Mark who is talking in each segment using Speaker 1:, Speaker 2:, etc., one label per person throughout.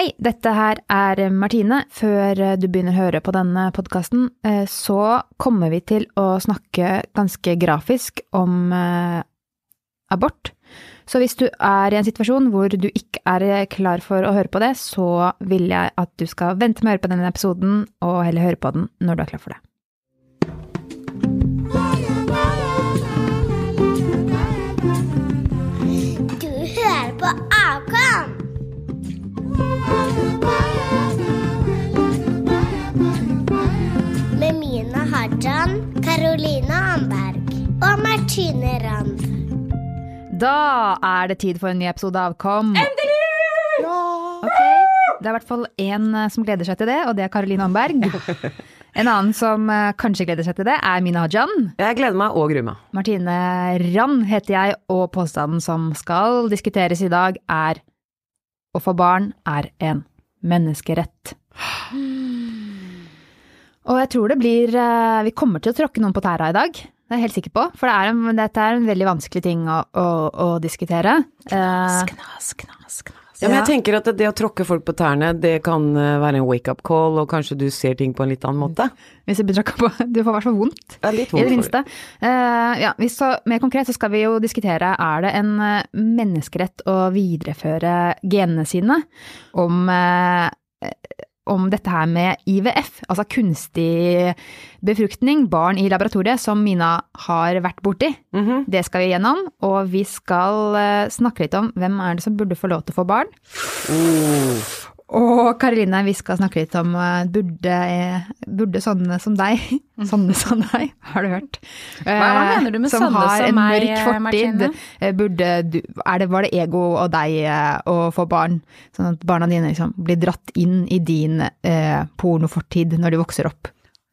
Speaker 1: Hei, dette her er Martine. Før du begynner å høre på denne podkasten, så kommer vi til å snakke ganske grafisk om eh, abort. Så hvis du er i en situasjon hvor du ikke er klar for å høre på det, så vil jeg at du skal vente med å høre på denne episoden, og heller høre på den når du er klar for det.
Speaker 2: Karoline Anberg og Martine Rand.
Speaker 1: Da er det tid for en ny episode av Kom. Endelig! Ok, Det er i hvert fall én som gleder seg til det, og det er Karoline Anberg. En annen som eh, kanskje gleder seg til det, er Mina Hajan.
Speaker 3: Jeg gleder meg og gruer meg.
Speaker 1: Martine Rand heter jeg, og påstanden som skal diskuteres i dag, er å få barn er en menneskerett. Og jeg tror det blir eh, Vi kommer til å tråkke noen på tæra i dag. Det er jeg helt sikker på. For det er en, dette er en veldig vanskelig ting å, å, å diskutere. Knas,
Speaker 3: Knas, knas, knas. Ja, men jeg tenker at det å tråkke folk på tærne, det kan eh, være en wake-up call, og kanskje du ser ting på en litt annen måte.
Speaker 1: hvis jeg blir tråkka på. Du får i hvert fall vondt.
Speaker 3: Er litt
Speaker 1: I det
Speaker 3: vondt
Speaker 1: minste. Uh, ja, hvis så, mer konkret så skal vi jo diskutere er det en eh, menneskerett å videreføre genene sine. Om, eh, om dette her med IVF, altså kunstig befruktning, barn i laboratoriet, som Mina har vært borti.
Speaker 3: Mhm.
Speaker 1: Det skal vi gjennom, og vi skal eh, snakke litt om hvem er det som burde få lov til å få barn.
Speaker 3: Oh.
Speaker 1: Og Karoline, vi skal snakke litt om eh, burde, eh, burde sånne som deg Sånne som deg, har du hørt?
Speaker 4: Hva- hva
Speaker 1: Eh,
Speaker 4: mener du med
Speaker 1: som
Speaker 4: sånne som
Speaker 1: en
Speaker 4: meg. Martine?
Speaker 1: Burde du det, Var det ego og deg å få barn? Sånn at barna dine liksom blir dratt inn i din eh, pornofortid når de vokser opp.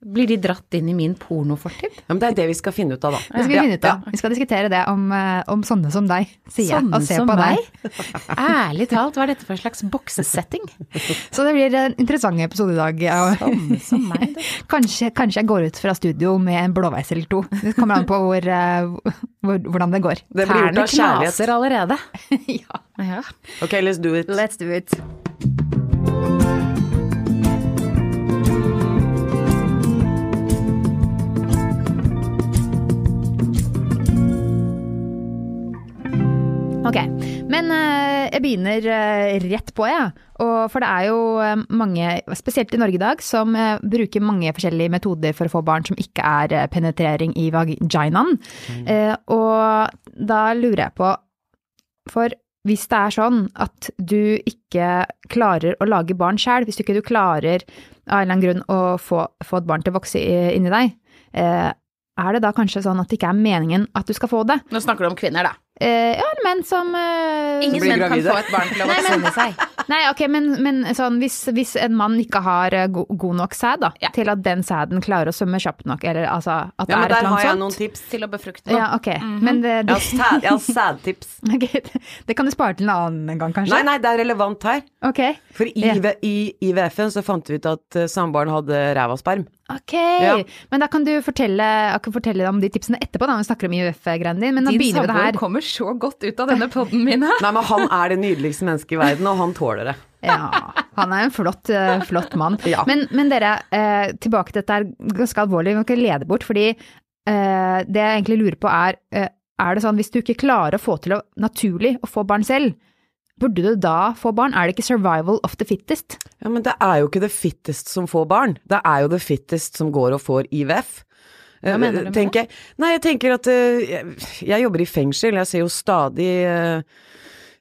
Speaker 4: Blir de dratt inn i min pornofortid?
Speaker 3: Ja, men det er det vi skal finne ut av, da.
Speaker 1: Det skal vi
Speaker 3: Ja,
Speaker 1: finne ut av. Vi skal diskutere det om, eh, om sånne som deg, sier jeg.
Speaker 4: Sånne
Speaker 1: Og se
Speaker 4: som
Speaker 1: på
Speaker 4: meg?
Speaker 1: deg.
Speaker 4: Ærlig talt, hva er dette for en slags boksesetting?
Speaker 1: Så det blir en interessant episode i dag.
Speaker 4: Sånne som meg.
Speaker 1: Kanskje, kanskje jeg går ut fra studio med en blåveis eller to. Det kommer an på hvor, eh, hvor, hvordan det går.
Speaker 3: Det blir gjort av kjærlighet.
Speaker 4: knaser allerede.
Speaker 1: ja.
Speaker 4: Ja.
Speaker 3: Ok, let's do it.
Speaker 1: Let's do it. Ok, men eh, jeg begynner eh, rett på, jeg. Ja. Og For det er jo eh, mange, spesielt i Norge i dag, som eh, bruker mange forskjellige metoder for å få barn som ikke er eh, penetrering i vaginaen. Eh, og da lurer jeg på, for hvis det er sånn at du ikke klarer å lage barn sjøl, hvis du ikke du klarer av en eller annen grunn å få, få et barn til å vokse i- inni deg, eh, er det da kanskje sånn at det ikke er meningen at du skal få det?
Speaker 4: Nå snakker du om kvinner, da.
Speaker 1: Eh, ja, eller menn som uh,
Speaker 4: Ingen menn kan få et barn til å vaksine seg.
Speaker 1: Nei, ok, men, men sånn, hvis, hvis en mann ikke har eh, go god nok sæd, da,
Speaker 4: Ja.
Speaker 1: til at den sæden klarer å svømme kjapt nok, eller altså at det
Speaker 3: Ja, men
Speaker 1: er et
Speaker 3: der
Speaker 1: eller
Speaker 3: har jeg
Speaker 1: sånt.
Speaker 3: noen tips.
Speaker 4: Til å befrukte noe.
Speaker 1: Ja, ok. Men det,
Speaker 3: Jeg
Speaker 1: det,
Speaker 3: har, jeg har sædtips.
Speaker 1: okay. det, det kan du spare til en annen gang, kanskje?
Speaker 3: Nei, nei, det er relevant her.
Speaker 1: Ok.
Speaker 3: For i,
Speaker 1: Ja.
Speaker 3: I IVF-en så fant vi ut at uh, samboeren hadde ræva sperm.
Speaker 1: Ok,
Speaker 3: Ja.
Speaker 1: men da kan du fortelle, kan fortelle om de tipsene etterpå, da, når vi snakker om IVF-greiene dine. Men nå
Speaker 4: Din
Speaker 1: begynner vi det her.
Speaker 4: kommer så godt ut av denne podden min.
Speaker 3: Nei, men han er det nydeligste mennesket i verden, og han tåler det.
Speaker 1: Ja, han er en flott, eh, flott mann.
Speaker 3: Ja.
Speaker 1: Men, men dere, eh, tilbake til dette er ganske alvorlig, vi må ikke lede bort, fordi eh, det jeg egentlig lurer på er, er det sånn hvis du ikke klarer å få til å naturlig å få barn selv, burde du da få barn? Er det ikke survival of the fittest?
Speaker 3: Ja, men det er jo ikke det fittest som får barn. Det er jo det fittest som går og får IVF.
Speaker 4: Hva
Speaker 3: Eh,
Speaker 4: mener du med
Speaker 3: jeg. Nei, jeg tenker at eh, jeg, jeg jobber i fengsel, jeg ser jo stadig eh,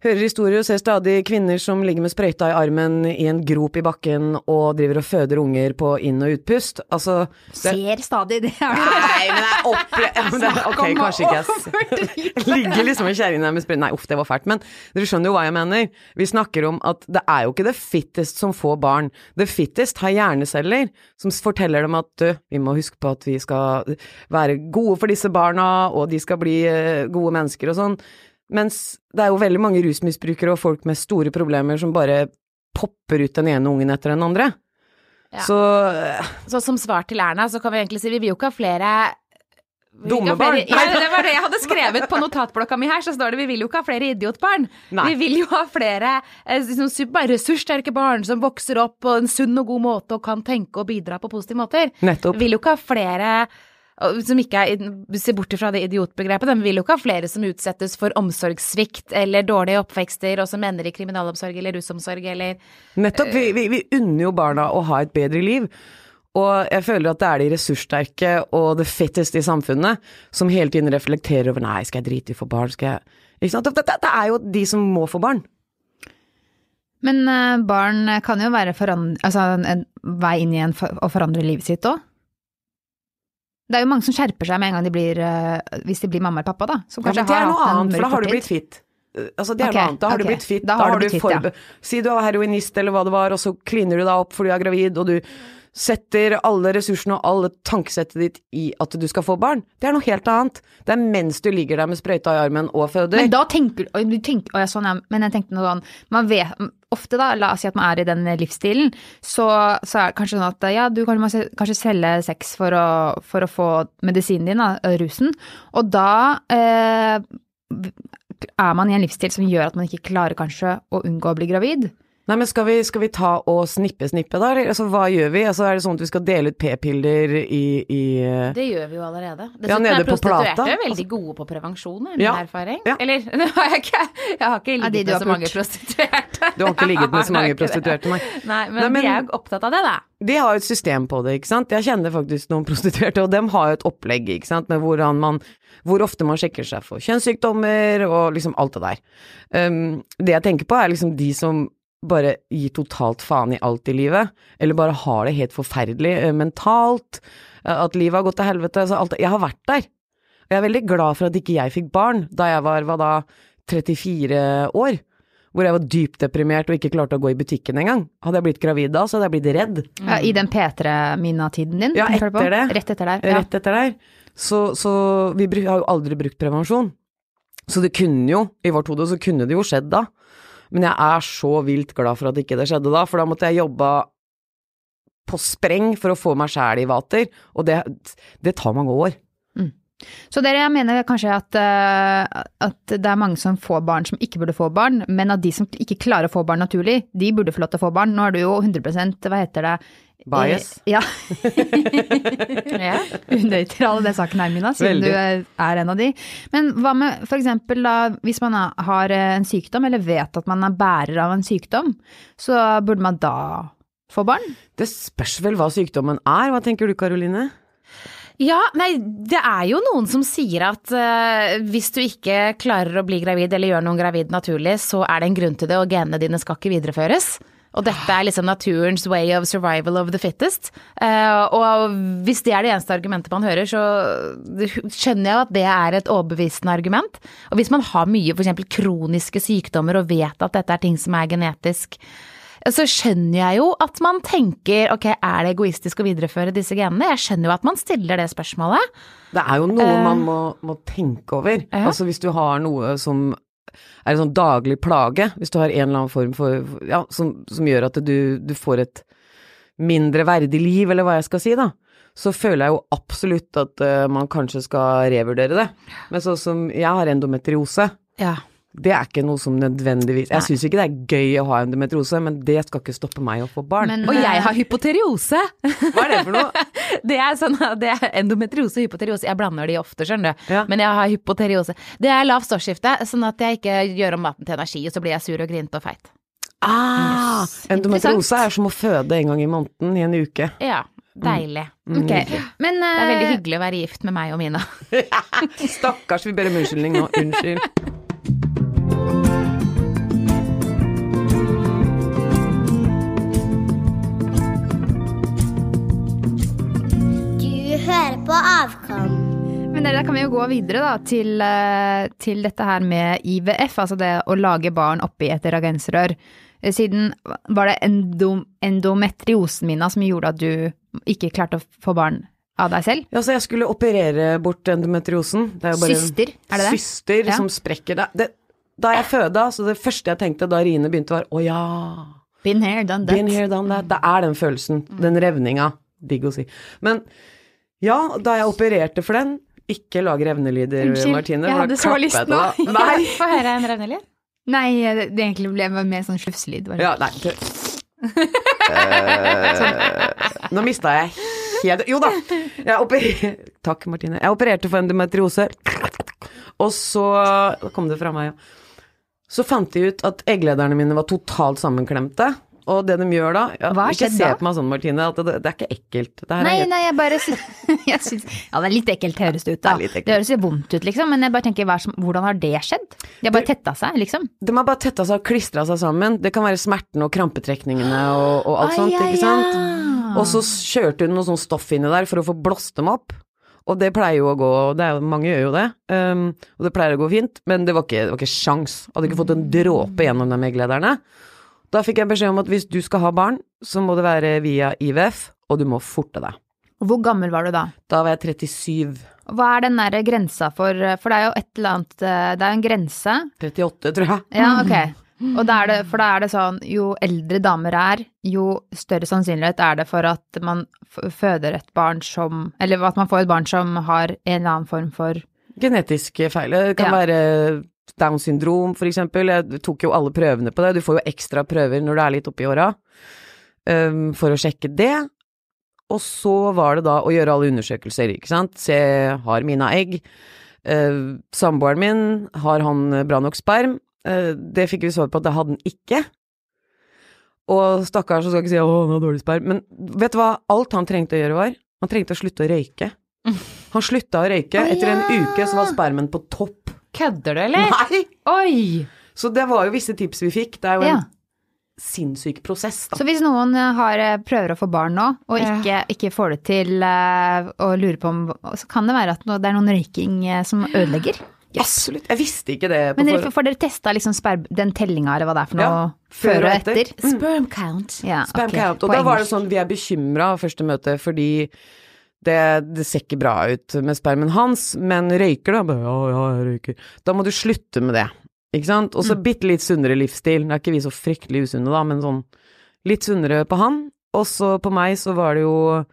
Speaker 3: Hører historier og ser stadig kvinner som ligger med sprøyta i armen i en grop i bakken og driver og føder unger på inn- og utpust. Altså det,
Speaker 1: Ser stadig det. Er det.
Speaker 3: Nei, men jeg opplever ok, kanskje ikke jeg Ligger liksom en kjerring der med sprøyta Nei, uff, det var fælt. Men dere skjønner jo hva jeg mener. Vi snakker om at det er jo ikke det fittest som får barn. Det fittest har hjerneceller som forteller dem at du, vi må huske på at vi skal være gode for disse barna, og de skal bli eh, gode mennesker og sånn. Mens det er jo veldig mange rusmisbrukere og folk med store problemer som bare popper ut den ene ungen etter den andre.
Speaker 4: Ja.
Speaker 3: Så eh,
Speaker 4: Så som svar til Erna, så kan vi egentlig si vi vil jo ikke ha flere
Speaker 3: Dumme barn.
Speaker 4: Ja, det var det jeg hadde skrevet på notatblokka mi her, så står det vi vil jo ikke ha flere idiotbarn.
Speaker 3: Nei.
Speaker 4: Vi vil jo ha flere liksom, ressurssterke barn som vokser opp på en sunn og god måte og kan tenke og bidra på positive måter.
Speaker 3: Nettopp.
Speaker 4: Vi vil jo ikke ha flere som ikke er, ser bort fra det idiotbegrepet, men vi vil jo ikke ha flere som utsettes for omsorgssvikt eller dårlige oppvekster, og som ender i kriminalomsorg eller rusomsorg eller
Speaker 3: Nettopp. Vi, vi, vi unner jo barna å ha et bedre liv. Og jeg føler at det er de ressurssterke og the fittest i samfunnet som hele tiden reflekterer over Nei, skal jeg drite i å få barn? Skal jeg Ikke sant? Det, det, det er jo de som må få barn.
Speaker 1: Men eh, barn kan jo være forand- altså, en vei inn i en for, å forandre livet sitt òg. Det er jo mange som skjerper seg med en gang de blir eh, Hvis de blir mamma eller pappa, da. Som
Speaker 3: Ja,
Speaker 1: kanskje
Speaker 3: men det er
Speaker 1: har
Speaker 3: noe
Speaker 1: hatt en
Speaker 3: annet, for da har du blitt fit. Eh, Altså, det er
Speaker 1: okay,
Speaker 3: noe annet. Da har
Speaker 1: okay.
Speaker 3: du blitt fit.
Speaker 1: Da har du blitt fit, ja.
Speaker 3: Si du er heroinist eller hva det var, og så kliner du deg opp fordi du er gravid, og du setter alle ressursene og alle tankesettet ditt i at du skal få barn. Det er noe helt annet. Det er mens du ligger der med sprøyta i armen og føder.
Speaker 1: Men da tenker du tenker, ja, sånn, ja. Men jeg tenkte noe sånn Man vet Ofte, da, la oss si at man er i den livsstilen, så, så er det kanskje sånn at ja, du kan kanskje selge sex for å, for å få medisinen din, da, rusen, og da eh, er man i en livsstil som gjør at man ikke klarer kanskje å unngå å bli gravid.
Speaker 3: Nei, men skal vi, skal vi ta og snippe snippe, da? Altså, hva gjør vi? Altså, er det sånn at vi skal dele ut p-piller i, i
Speaker 4: Det gjør vi jo allerede.
Speaker 3: Ja, nede
Speaker 4: er
Speaker 3: på
Speaker 4: prostituerte
Speaker 3: plata.
Speaker 4: veldig gode på prevensjon, er min
Speaker 3: Ja.
Speaker 4: erfaring.
Speaker 3: Ja.
Speaker 4: Eller, nå har jeg ikke. Jeg har ikke ligget med så mange prostituerte.
Speaker 3: Du har ikke ligget med så mange prostituerte, nei.
Speaker 4: Nei, men,
Speaker 3: Nei, men-
Speaker 4: de er jo opptatt av det, da.
Speaker 3: De har jo et system på det, ikke sant. Jeg kjenner faktisk noen prostituerte, og dem har jo et opplegg, ikke sant, med hvordan man hvor ofte man sjekker seg for kjønnssykdommer og liksom alt det der. Um, det jeg tenker på er liksom de som bare gir totalt faen i alt i livet, eller bare har det helt forferdelig eh, mentalt, eh, at livet har gått til helvete, så alt Jeg har vært der. Og jeg er veldig glad for at ikke jeg fikk barn da jeg var, hva da, 34 år. Hvor jeg var dypt deprimert og ikke klarte å gå i butikken engang. Hadde jeg blitt gravid da, så hadde jeg blitt redd.
Speaker 1: Ja, I den P3-Mina-tiden din?
Speaker 3: Ja, etter det.
Speaker 1: Rett etter der. Ja.
Speaker 3: Rett etter der. Så, så vi har jo aldri brukt prevensjon. Så det kunne jo, i vårt hode, så kunne det jo skjedd da. Men jeg er så vilt glad for at ikke det skjedde da, for da måtte jeg jobbe på spreng for å få meg sjæl i vater, og det, det tar mange år.
Speaker 1: Så dere jeg mener kanskje at, eh, at det er mange som får barn som ikke burde få barn, men at de som ikke klarer å få barn naturlig, de burde få lov til å få barn. Nå er du jo 100% hva heter det?
Speaker 3: Bias.
Speaker 1: Eh, Ja,
Speaker 4: Ja.
Speaker 1: unøytral i den saken her, Mina, siden
Speaker 3: Veldig.
Speaker 1: du er en av de. Men hva med eksempel da, hvis man har eh, en sykdom, eller vet at man er bærer av en sykdom, så burde man da få barn?
Speaker 3: Det spørs vel hva sykdommen er, hva tenker du Karoline?
Speaker 4: Ja, nei, det er jo noen som sier at uh, hvis du ikke klarer å bli gravid eller gjør noen gravid naturlig, så er det en grunn til det, og genene dine skal ikke videreføres. Og dette er liksom naturens way of survival of the fittest. Eh, og hvis det er det eneste argumentet man hører, så skjønner jeg at det er et overbevisende argument. Og hvis man har mye f.eks. kroniske sykdommer og vet at dette er ting som er genetisk, så skjønner jeg jo at man tenker ok, er det egoistisk å videreføre disse genene? Jeg skjønner jo at man stiller det spørsmålet.
Speaker 3: Det er jo noe man må, må tenke over.
Speaker 4: ja.
Speaker 3: Altså hvis du har noe som er en sånn daglig plage, hvis du har en eller annen form for Ja, som, som gjør at du, du får et mindre verdig liv, eller hva jeg skal si, da. Så føler jeg jo absolutt at uh, man kanskje skal revurdere det. Men sånn som jeg har endometriose,
Speaker 4: Ja.
Speaker 3: Det er ikke noe som nødvendigvis Jeg syns ikke det er gøy å ha endometriose, men det skal ikke stoppe meg å få barn.
Speaker 1: Men,
Speaker 4: Og jeg har hypoteriose!
Speaker 3: Hva er det for noe?
Speaker 4: Det er sånn det er endometriose og hypoteriose. Jeg blander de ofte, skjønner du.
Speaker 3: Ja.
Speaker 4: Men jeg har hypoteriose. Det er lavt stoffskifte, sånn at jeg ikke gjør om maten til energi, og så blir jeg sur og grinete og feit.
Speaker 3: Ah, endometriose er som å føde en gang i måneden i en uke.
Speaker 4: Ja. Deilig.
Speaker 1: Ok, men
Speaker 4: Det er veldig
Speaker 1: eh,
Speaker 4: hyggelig å være gift med meg og Mina.
Speaker 3: Stakkars, vi ber om unnskyldning nå. Unnskyld.
Speaker 1: Kan vi jo gå videre da, til, eh, til dette her med IVF, altså det å lage barn oppi et reagensrør. Eh, Siden var det endom, endometriosen min som gjorde at du ikke klarte å få barn av deg selv?
Speaker 3: Ja, så jeg skulle operere bort endometriosen. Det er jo bare
Speaker 1: Syster, er det det?
Speaker 3: Syster
Speaker 1: Ja.
Speaker 3: som sprekker det. det. Da jeg føda, så det første jeg tenkte da riene begynte var å ja,
Speaker 1: Been here, done that.
Speaker 3: been here, done that. Det er den følelsen. Den revninga. Digg å si. Men ja, da jeg opererte for den, Ikke lag revnelyder,
Speaker 1: Unnskyld,
Speaker 3: Martine.
Speaker 1: jeg hadde så lyst nå.
Speaker 3: Nei!
Speaker 4: Få høre en revnelyd.
Speaker 1: Nei, det, det egentlig ble mer sånn slufselyd.
Speaker 3: Ja, nei. Eh, nå mista jeg helt Jo da! Jeg opererte takk, Martine. Jeg opererte for endometriose, og så Da kom det fra meg, ja. Så fant de ut at egglederne mine var totalt sammenklemte. Og det de gjør da ja,
Speaker 1: Hva
Speaker 3: Ikke se på meg sånn, Martine, at det, det er ikke ekkelt. Det her er
Speaker 1: Nei, nei, jeg bare jeg synes, Ja, det er litt ekkelt høres det ut, da.
Speaker 3: Det.
Speaker 1: Det høres jo vondt ut, liksom, men jeg bare tenker er hvordan har det skjedd? De har bare tetta seg, liksom.
Speaker 3: De har bare tetta seg og klistra seg sammen. Det kan være smerten og krampetrekningene og, og alt
Speaker 1: Ai,
Speaker 3: sånt,
Speaker 1: ai,
Speaker 3: ikke sant.
Speaker 1: ja.
Speaker 3: Og så kjørte hun noe sånn stoff inni der for å få blåst dem opp. Og det pleier jo å gå, og det er, mange gjør jo det, um, og det pleier å gå fint, men det var ikke, det var ikke sjans. Hadde ikke fått en dråpe gjennom de egglederne. Da fikk jeg beskjed om at hvis du skal ha barn, så må det være via IVF, og du må forte deg.
Speaker 1: Hvor gammel var du da?
Speaker 3: Da var jeg 37.
Speaker 1: Hva er den der grensa for For det er jo et eller annet eh, Det er jo en grense.
Speaker 3: 38, tror jeg.
Speaker 1: Ja, ok. Og da er det, for da er det sånn, jo eldre damer er, jo større sannsynlighet er det for at man føder et barn som Eller at man får et barn som har en eller annen form for
Speaker 3: Genetiske feil. Det kan
Speaker 1: Ja.
Speaker 3: være Downs syndrom, for eksempel. Jeg tok jo alle prøvene på det. Du får jo ekstra prøver når du er litt oppi åra, um, for å sjekke det. Og så var det da å gjøre alle undersøkelser, ikke sant. Se, har Mina egg? Uh, Samboeren min, har han bra nok sperm? Eh, det fikk vi svar på at det hadde han ikke. Og stakkars, så skal jeg ikke si 'å, han har dårlig sperm', men vet du hva alt han trengte å gjøre var? Han trengte å slutte å røyke. Han slutta å røyke.
Speaker 1: Å,
Speaker 3: Etter en
Speaker 1: ja.
Speaker 3: uke så var spermen på topp.
Speaker 4: Kødder du, eller?
Speaker 3: Nei!
Speaker 4: Oi!
Speaker 3: Så det var jo visse tips vi fikk. Det er jo en sinnssyk prosess, da.
Speaker 1: Så hvis noen eh, har, eh, prøver å få barn nå, og
Speaker 4: Ja.
Speaker 1: ikke, ikke får det til, og lurer på om Så kan det være at det er noen røyking som ødelegger.
Speaker 3: Absolutt. Jeg visste ikke det på
Speaker 1: Men dere, får dere testa liksom den tellinga, eller hva det er for noe,
Speaker 3: Ja,
Speaker 1: før og etter?
Speaker 4: Sperm count.
Speaker 1: Ja,
Speaker 3: Sperm
Speaker 1: okay.
Speaker 3: count. Og da var det sånn, vi er bekymra første møte fordi det, det ser ikke bra ut med spermen hans, men røyker da? Ja, ja, jeg røyker. Da må du slutte med det, ikke sant? Og så
Speaker 1: Mm.
Speaker 3: bitte litt sunnere livsstil. Nå er ikke vi så fryktelig usunne da, men sånn litt sunnere på han. Og så på meg så var det jo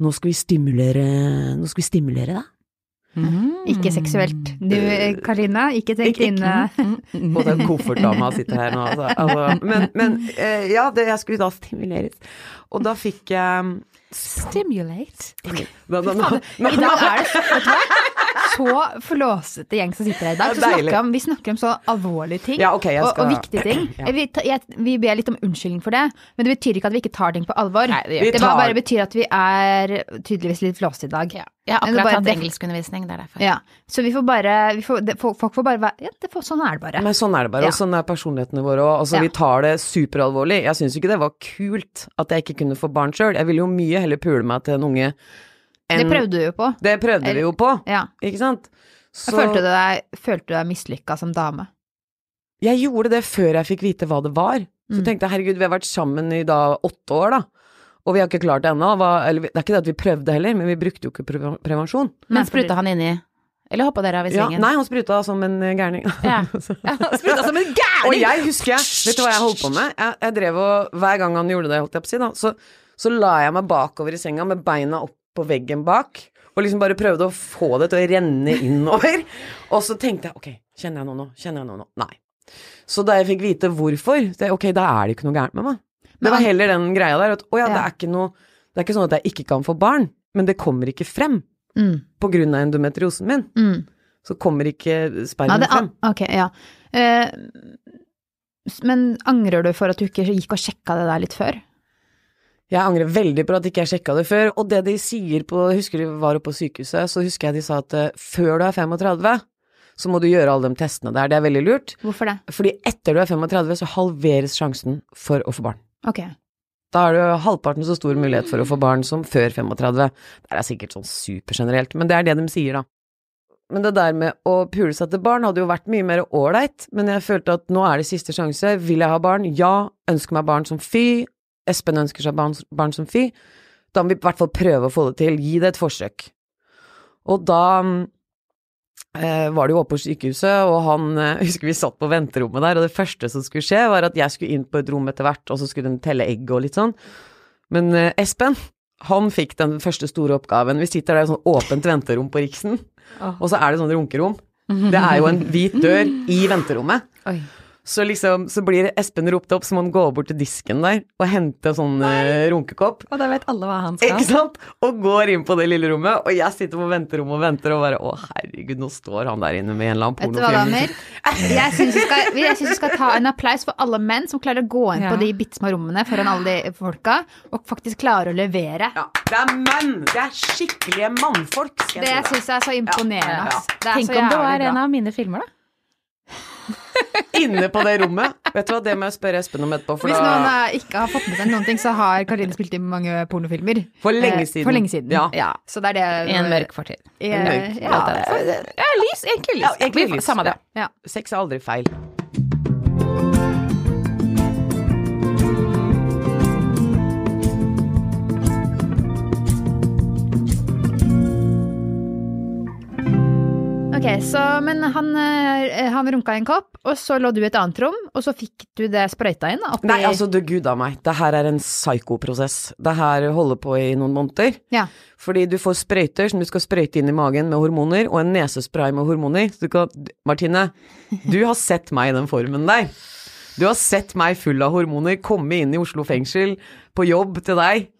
Speaker 3: Nå skal vi stimulere Nå skal vi stimulere deg.
Speaker 1: Ikke seksuelt. Du, eh, Karina, ikke tenk
Speaker 3: Og den koffertdama sitter her nå, altså. altså men men eh, ja, det, jeg skulle da stimuleres. Og da fikk jeg
Speaker 4: Stimulate.
Speaker 3: da, da, da,
Speaker 1: I dag er det vet du hva? Så flåsete gjeng som sitter her i dag. Så
Speaker 3: er
Speaker 1: snakker om, vi snakker om så alvorlige ting
Speaker 3: Ja, okay, skal...
Speaker 1: og, og viktige ting.
Speaker 3: Ja.
Speaker 1: Vi, ta- jeg, vi ber litt om unnskyldning for det, men det betyr ikke at vi ikke tar ting på alvor.
Speaker 4: Nei, det
Speaker 1: det bare,
Speaker 3: tar-
Speaker 1: bare betyr at vi er tydeligvis litt flåsete i dag.
Speaker 4: Ja. Jeg har akkurat
Speaker 1: hatt
Speaker 4: engelskundervisning, det er derfor.
Speaker 1: Ja, så vi får bare vi får, det, folk folk får bare være Ja, det får, sånn er det bare.
Speaker 3: Men sånn er det bare,
Speaker 1: Ja.
Speaker 3: og sånn er personlighetene våre òg. Altså,
Speaker 1: Ja.
Speaker 3: Vi tar det superalvorlig. Jeg syns ikke det var kult at jeg ikke kunne få barn sjøl. Jeg ville jo mye heller pule meg til en unge enn
Speaker 1: Det prøvde du jo på.
Speaker 3: Det prøvde vi jo på,
Speaker 1: Ja.
Speaker 3: ikke sant? Så
Speaker 1: Følte du deg, følte du deg mislykka som dame?
Speaker 3: jeg gjorde det før jeg fikk vite hva det var. Så
Speaker 1: Mm.
Speaker 3: tenkte jeg herregud, vi har vært sammen i da åtte år, da. Og vi har ikke klart det ennå. Det er ikke det at vi prøvde heller, men vi brukte jo ikke pre prevensjon.
Speaker 4: Men spruta han inni Eller hoppa dere av i
Speaker 3: Ja, nei, han spruta som en eh, gærning.
Speaker 4: Ja.
Speaker 3: Så-
Speaker 4: spruta som en gærning!
Speaker 3: Og jeg husker jeg, vet du hva jeg holdt på med? Jeg, jeg drev og, Hver gang han gjorde det, holdt jeg på å si, da, så, så la jeg meg bakover i senga med beina opp på veggen bak, og liksom bare prøvde å få det til å renne innover. Og så tenkte jeg ok, kjenner jeg noe nå? Kjenner jeg noe nå? Nei. Så da jeg fikk vite hvorfor, det, ok, da er det ikke noe gærent med meg. Det var heller den greia der at å ja, det er ikke noe Det er ikke sånn at jeg ikke kan få barn, men det kommer ikke frem
Speaker 1: Mm,
Speaker 3: på grunn av endometriosen min.
Speaker 1: mm.
Speaker 3: Så kommer ikke spermen frem.
Speaker 1: ok, ja. Uh, men angrer du for at du ikke gikk og sjekka det der litt før?
Speaker 3: Jeg angrer veldig på at ikke jeg sjekka det før, og det de sier på Jeg husker de var oppe på sykehuset, så husker jeg de sa at eh, før du er 35, så må du gjøre alle de testene der. Det er veldig lurt,
Speaker 1: Hvorfor det?
Speaker 3: fordi etter du er 35, så halveres sjansen for å få barn.
Speaker 1: Ok.
Speaker 3: Da har du halvparten så stor mulighet for å få barn som før 35. Det er sikkert sånn supergenerelt, men det er det de sier, da. Men det der med å pule seg til barn hadde jo vært mye mer ålreit, men jeg følte at nå er det siste sjanse. Vil jeg ha barn? Ja. Ønsker meg barn som fy. Espen ønsker seg barn, barn som fy. Da må vi i hvert fall prøve å få det til. Gi det et forsøk. Og da eh, var det jo oppe på sykehuset, og han eh, husker vi satt på venterommet der, og det første som skulle skje, var at jeg skulle inn på et rom etter hvert, og så skulle de telle egg og litt sånn. Men eh, Espen, han fikk den første store oppgaven. Vi sitter der i sånn åpent venterom på Riksen. og så er det sånn runkerom. Det er jo en hvit dør i venterommet.
Speaker 4: Oi.
Speaker 3: Så liksom, så blir Espen ropt opp, så må han gå bort til disken der og hente en sånn eh, runkekopp.
Speaker 4: Og da vet alle hva han
Speaker 3: Ikke sant? Og går inn på det lille rommet, og jeg sitter på venterommet og venter og bare Å, herregud, nå står han der inne med en eller annen
Speaker 1: Vet du hva,
Speaker 3: pornofilm.
Speaker 1: damer? Jeg syns vi, vi skal ta en applaus for alle menn som klarer å gå inn
Speaker 4: Ja.
Speaker 1: på de bitte små rommene foran alle de folka, og faktisk klarer å levere.
Speaker 3: Ja, det er menn! Det er skikkelige mannfolk, skal
Speaker 1: Det
Speaker 3: jeg si deg.
Speaker 1: syns jeg er så imponerende.
Speaker 3: Ja, ja, ja.
Speaker 1: er
Speaker 4: Tenk
Speaker 1: så
Speaker 4: om det var
Speaker 1: bra.
Speaker 4: en av mine filmer, da.
Speaker 3: Inne på det rommet. Vet du hva, det må jeg spørre Espen om etterpå, for
Speaker 1: Hvis noen
Speaker 3: da
Speaker 1: ikke har fått med seg noen ting, så har Karine spilt i mange pornofilmer.
Speaker 3: For lenge
Speaker 1: Eh,
Speaker 3: siden.
Speaker 1: For lenge siden.
Speaker 3: Ja.
Speaker 1: Så det er det
Speaker 4: I en mørk fortid.
Speaker 1: I,
Speaker 3: En mørk-
Speaker 1: ja,
Speaker 4: Ja, lys. Egentlig lys.
Speaker 3: Ja, egentlig lys.
Speaker 4: Samme det.
Speaker 1: ja.
Speaker 3: Sex er aldri feil.
Speaker 1: Ok, så, men han, eh, han runka i en kopp, og så lå du i et annet rom, og så fikk du det sprøyta inn oppi
Speaker 3: Nei, altså, du gud a meg. Det her er en psykoprosess. Det her holder på i noen måneder.
Speaker 1: Ja.
Speaker 3: Fordi du får sprøyter som du skal sprøyte inn i magen med hormoner, og en nesespray med hormoner. Så du kan Martine, du har sett meg i den formen der. Du har sett meg full av hormoner komme inn i Oslo fengsel på jobb til deg.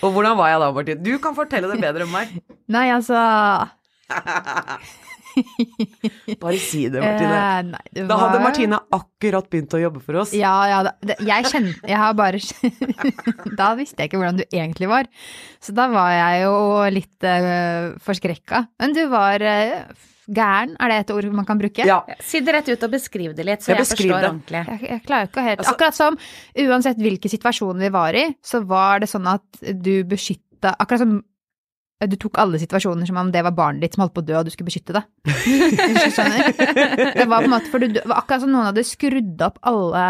Speaker 3: Og hvordan var jeg da, Martine? Du kan fortelle det bedre enn meg.
Speaker 1: Nei, altså
Speaker 3: Bare si det, Martine.
Speaker 1: eh, nei, det
Speaker 3: Da hadde
Speaker 1: var-
Speaker 3: Martine akkurat begynt å jobbe for oss.
Speaker 1: Ja, ja, det, jeg kjente Jeg har bare Da visste jeg ikke hvordan du egentlig var. Så da var jeg jo litt uh, forskrekka. Men du var uh, gæren, er det et ord man kan bruke?
Speaker 3: Ja.
Speaker 4: Si det rett ut og beskriv det litt, så
Speaker 3: Jeg
Speaker 4: jeg, forstår
Speaker 3: det.
Speaker 4: ordentlig.
Speaker 1: Jeg, jeg klarer ikke å helt
Speaker 3: Altså-
Speaker 1: Akkurat som uansett hvilke situasjoner vi var i, så var det sånn at du beskytta Akkurat som du tok alle situasjoner som om det var barnet ditt som holdt på å dø, og du skulle beskytte det. Skjønner? Det var på en måte For du, det var akkurat som noen hadde skrudd opp alle,